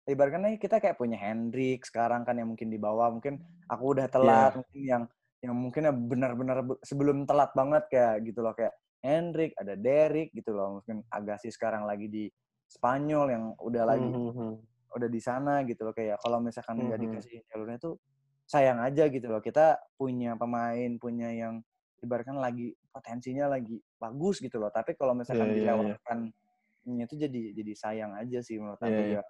Speaker 2: ibaratnya kita kayak punya Hendrik sekarang kan yang mungkin di bawah mungkin aku udah telat
Speaker 1: Iya.
Speaker 2: mungkin yang yang mungkin ya benar-benar be- sebelum telat banget kayak gitu loh kayak Hendrik ada Derek gitu loh mungkin Agassi sekarang lagi di Spanyol yang udah lagi
Speaker 1: Hmm, hmm, hmm.
Speaker 2: udah di sana gitu loh kayak kalau misalkan nggak
Speaker 1: Mhm.
Speaker 2: dikasih jalurnya tuh sayang aja gitu loh kita punya pemain punya yang ibaratkan lagi potensinya lagi bagus gitu loh tapi kalau misalkan
Speaker 1: Iya, iya, iya.
Speaker 2: dilewatkan itu jadi jadi sayang aja sih menurut aku
Speaker 1: Iya, iya.
Speaker 2: ya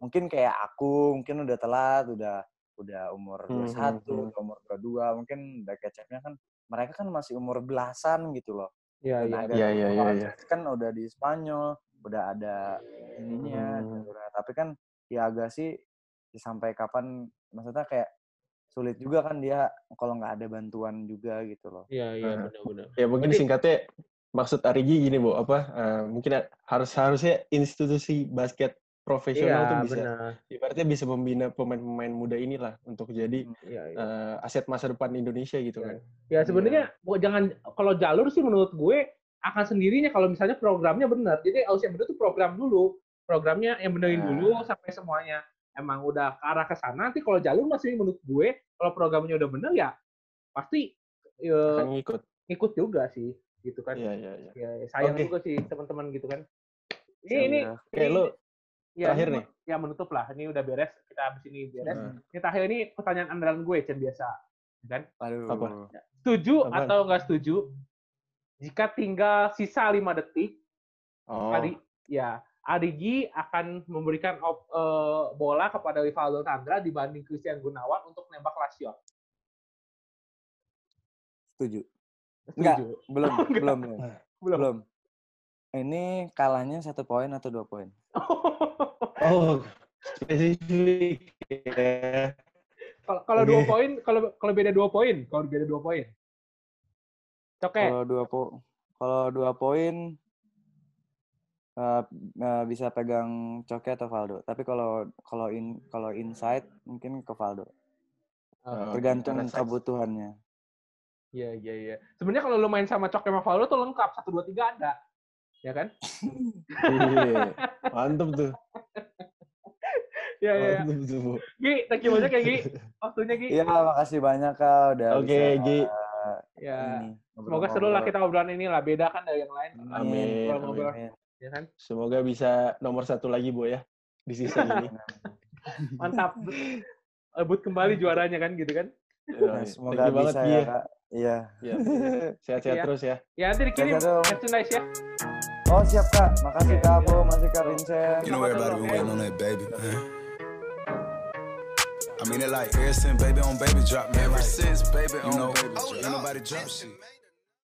Speaker 2: mungkin kayak aku mungkin udah telat udah udah umur
Speaker 1: Hmm,
Speaker 2: 21
Speaker 1: hmm, hmm.
Speaker 2: udah umur 22 mungkin udah kecapnya kan mereka kan masih umur belasan gitu loh
Speaker 3: Iya, iya.
Speaker 1: Iya, iya, iya,
Speaker 2: kan udah di Spanyol udah ada ininya
Speaker 1: Hmm.
Speaker 2: jalurnya. tapi kan ya agak sih ya sampai kapan maksudnya kayak sulit juga kan dia kalau nggak ada bantuan juga gitu loh
Speaker 3: Iya, iya, benar-benar.
Speaker 1: Ya mungkin
Speaker 3: Berarti-
Speaker 1: singkatnya maksud Arigi gini bu apa eh, mungkin harus harusnya institusi basket profesional
Speaker 3: Iya,
Speaker 1: tuh bisa
Speaker 3: benar.
Speaker 1: ibaratnya bisa membina pemain-pemain muda inilah untuk jadi
Speaker 2: Hmm.
Speaker 3: Iya, iya.
Speaker 1: eh, aset masa depan Indonesia gitu
Speaker 3: Iya.
Speaker 1: kan.
Speaker 3: Ya sebenarnya gua jangan kalau jalur sih menurut gue akan sendirinya kalau misalnya programnya benar. Jadi harus yang benar tuh program dulu. Programnya yang benerin
Speaker 2: Nah.
Speaker 3: dulu sampai semuanya emang udah ke arah ke sana. Nanti kalau jalur masih menurut gue kalau programnya udah benar ya pasti ya,
Speaker 1: Akan ngikut.
Speaker 3: ikut juga sih gitu kan.
Speaker 1: Iya iya iya.
Speaker 3: Ya, sayang
Speaker 1: Oke.
Speaker 3: juga sih teman-teman gitu kan. Ini
Speaker 2: Siap,
Speaker 3: ini
Speaker 2: ya.
Speaker 3: Ini-
Speaker 1: lu
Speaker 3: ya,
Speaker 1: terakhir
Speaker 3: ini
Speaker 1: nih.
Speaker 3: Ya menutup lah. Ini udah beres. Kita habis ini beres.
Speaker 1: Nah,
Speaker 3: Ini terakhir ini pertanyaan andalan gue Chen biasa. Kan?
Speaker 2: aduh
Speaker 1: Apa?
Speaker 3: Setuju
Speaker 1: Apaan?
Speaker 3: atau enggak setuju? Jika tinggal sisa 5 detik,
Speaker 1: oh
Speaker 3: Adi, ya, Adigi akan memberikan op- eh, bola kepada Rivaldo Tandra dibanding Christian Gunawan untuk nembak last shot.
Speaker 2: setuju Enggak.
Speaker 3: Setuju?
Speaker 2: belum
Speaker 3: Enggak.
Speaker 2: belum belum
Speaker 3: Belum.
Speaker 2: belum Ini kalahnya satu poin atau dua poin?
Speaker 1: Oh, spesifik ya.
Speaker 3: Kalau
Speaker 1: Oke.
Speaker 3: dua poin, kalau kalau beda dua poin, kalau beda dua poin. Coke.
Speaker 2: Kalau dua po kalau dua poin eh, eh, bisa pegang Coke atau Valdo. Tapi kalau kalau in kalau inside mungkin ke Valdo.
Speaker 1: Oh,
Speaker 2: Tergantung kebutuhannya.
Speaker 3: Iya iya iya. Sebenarnya kalau lu main sama Coke sama tuh lengkap satu dua tiga ada, ya kan?
Speaker 1: Iya. Mantep tuh.
Speaker 3: Iya iya. iya.
Speaker 1: Mantep tuh, Bu.
Speaker 3: Gi, thank you banyak ya Gi. Waktunya Gi.
Speaker 2: Iya, makasih banyak Kak udah
Speaker 1: Oke,
Speaker 2: bisa
Speaker 1: Gi.
Speaker 3: Ya.
Speaker 2: ini,
Speaker 3: Semoga seru lah kita obrolan ini lah. Beda kan dari yang lain.
Speaker 1: Amin,
Speaker 3: Ngobrol-ngobrol,
Speaker 2: amin.
Speaker 3: ya kan?
Speaker 1: Semoga bisa nomor satu lagi, Bu ya. Di season ini.
Speaker 3: Mantap. Rebut kembali juaranya kan gitu kan?
Speaker 2: Nah,
Speaker 1: Yoi.
Speaker 2: semoga
Speaker 1: banget,
Speaker 2: bisa ya,
Speaker 1: ya.
Speaker 2: Kak. Iya.
Speaker 1: Iya. Sehat-sehat
Speaker 3: Iya.
Speaker 1: terus ya.
Speaker 3: Ya nanti dikirim merchandise ya.
Speaker 2: Oh, siap Kak. Makasih Kak
Speaker 3: iya.
Speaker 2: Bo, masih Kak Vincent.
Speaker 4: You know everybody been waiting on that baby. I mean it like ever since baby on baby drop, man. Ever since baby on you know, baby drop. Ain't nobody drop shit.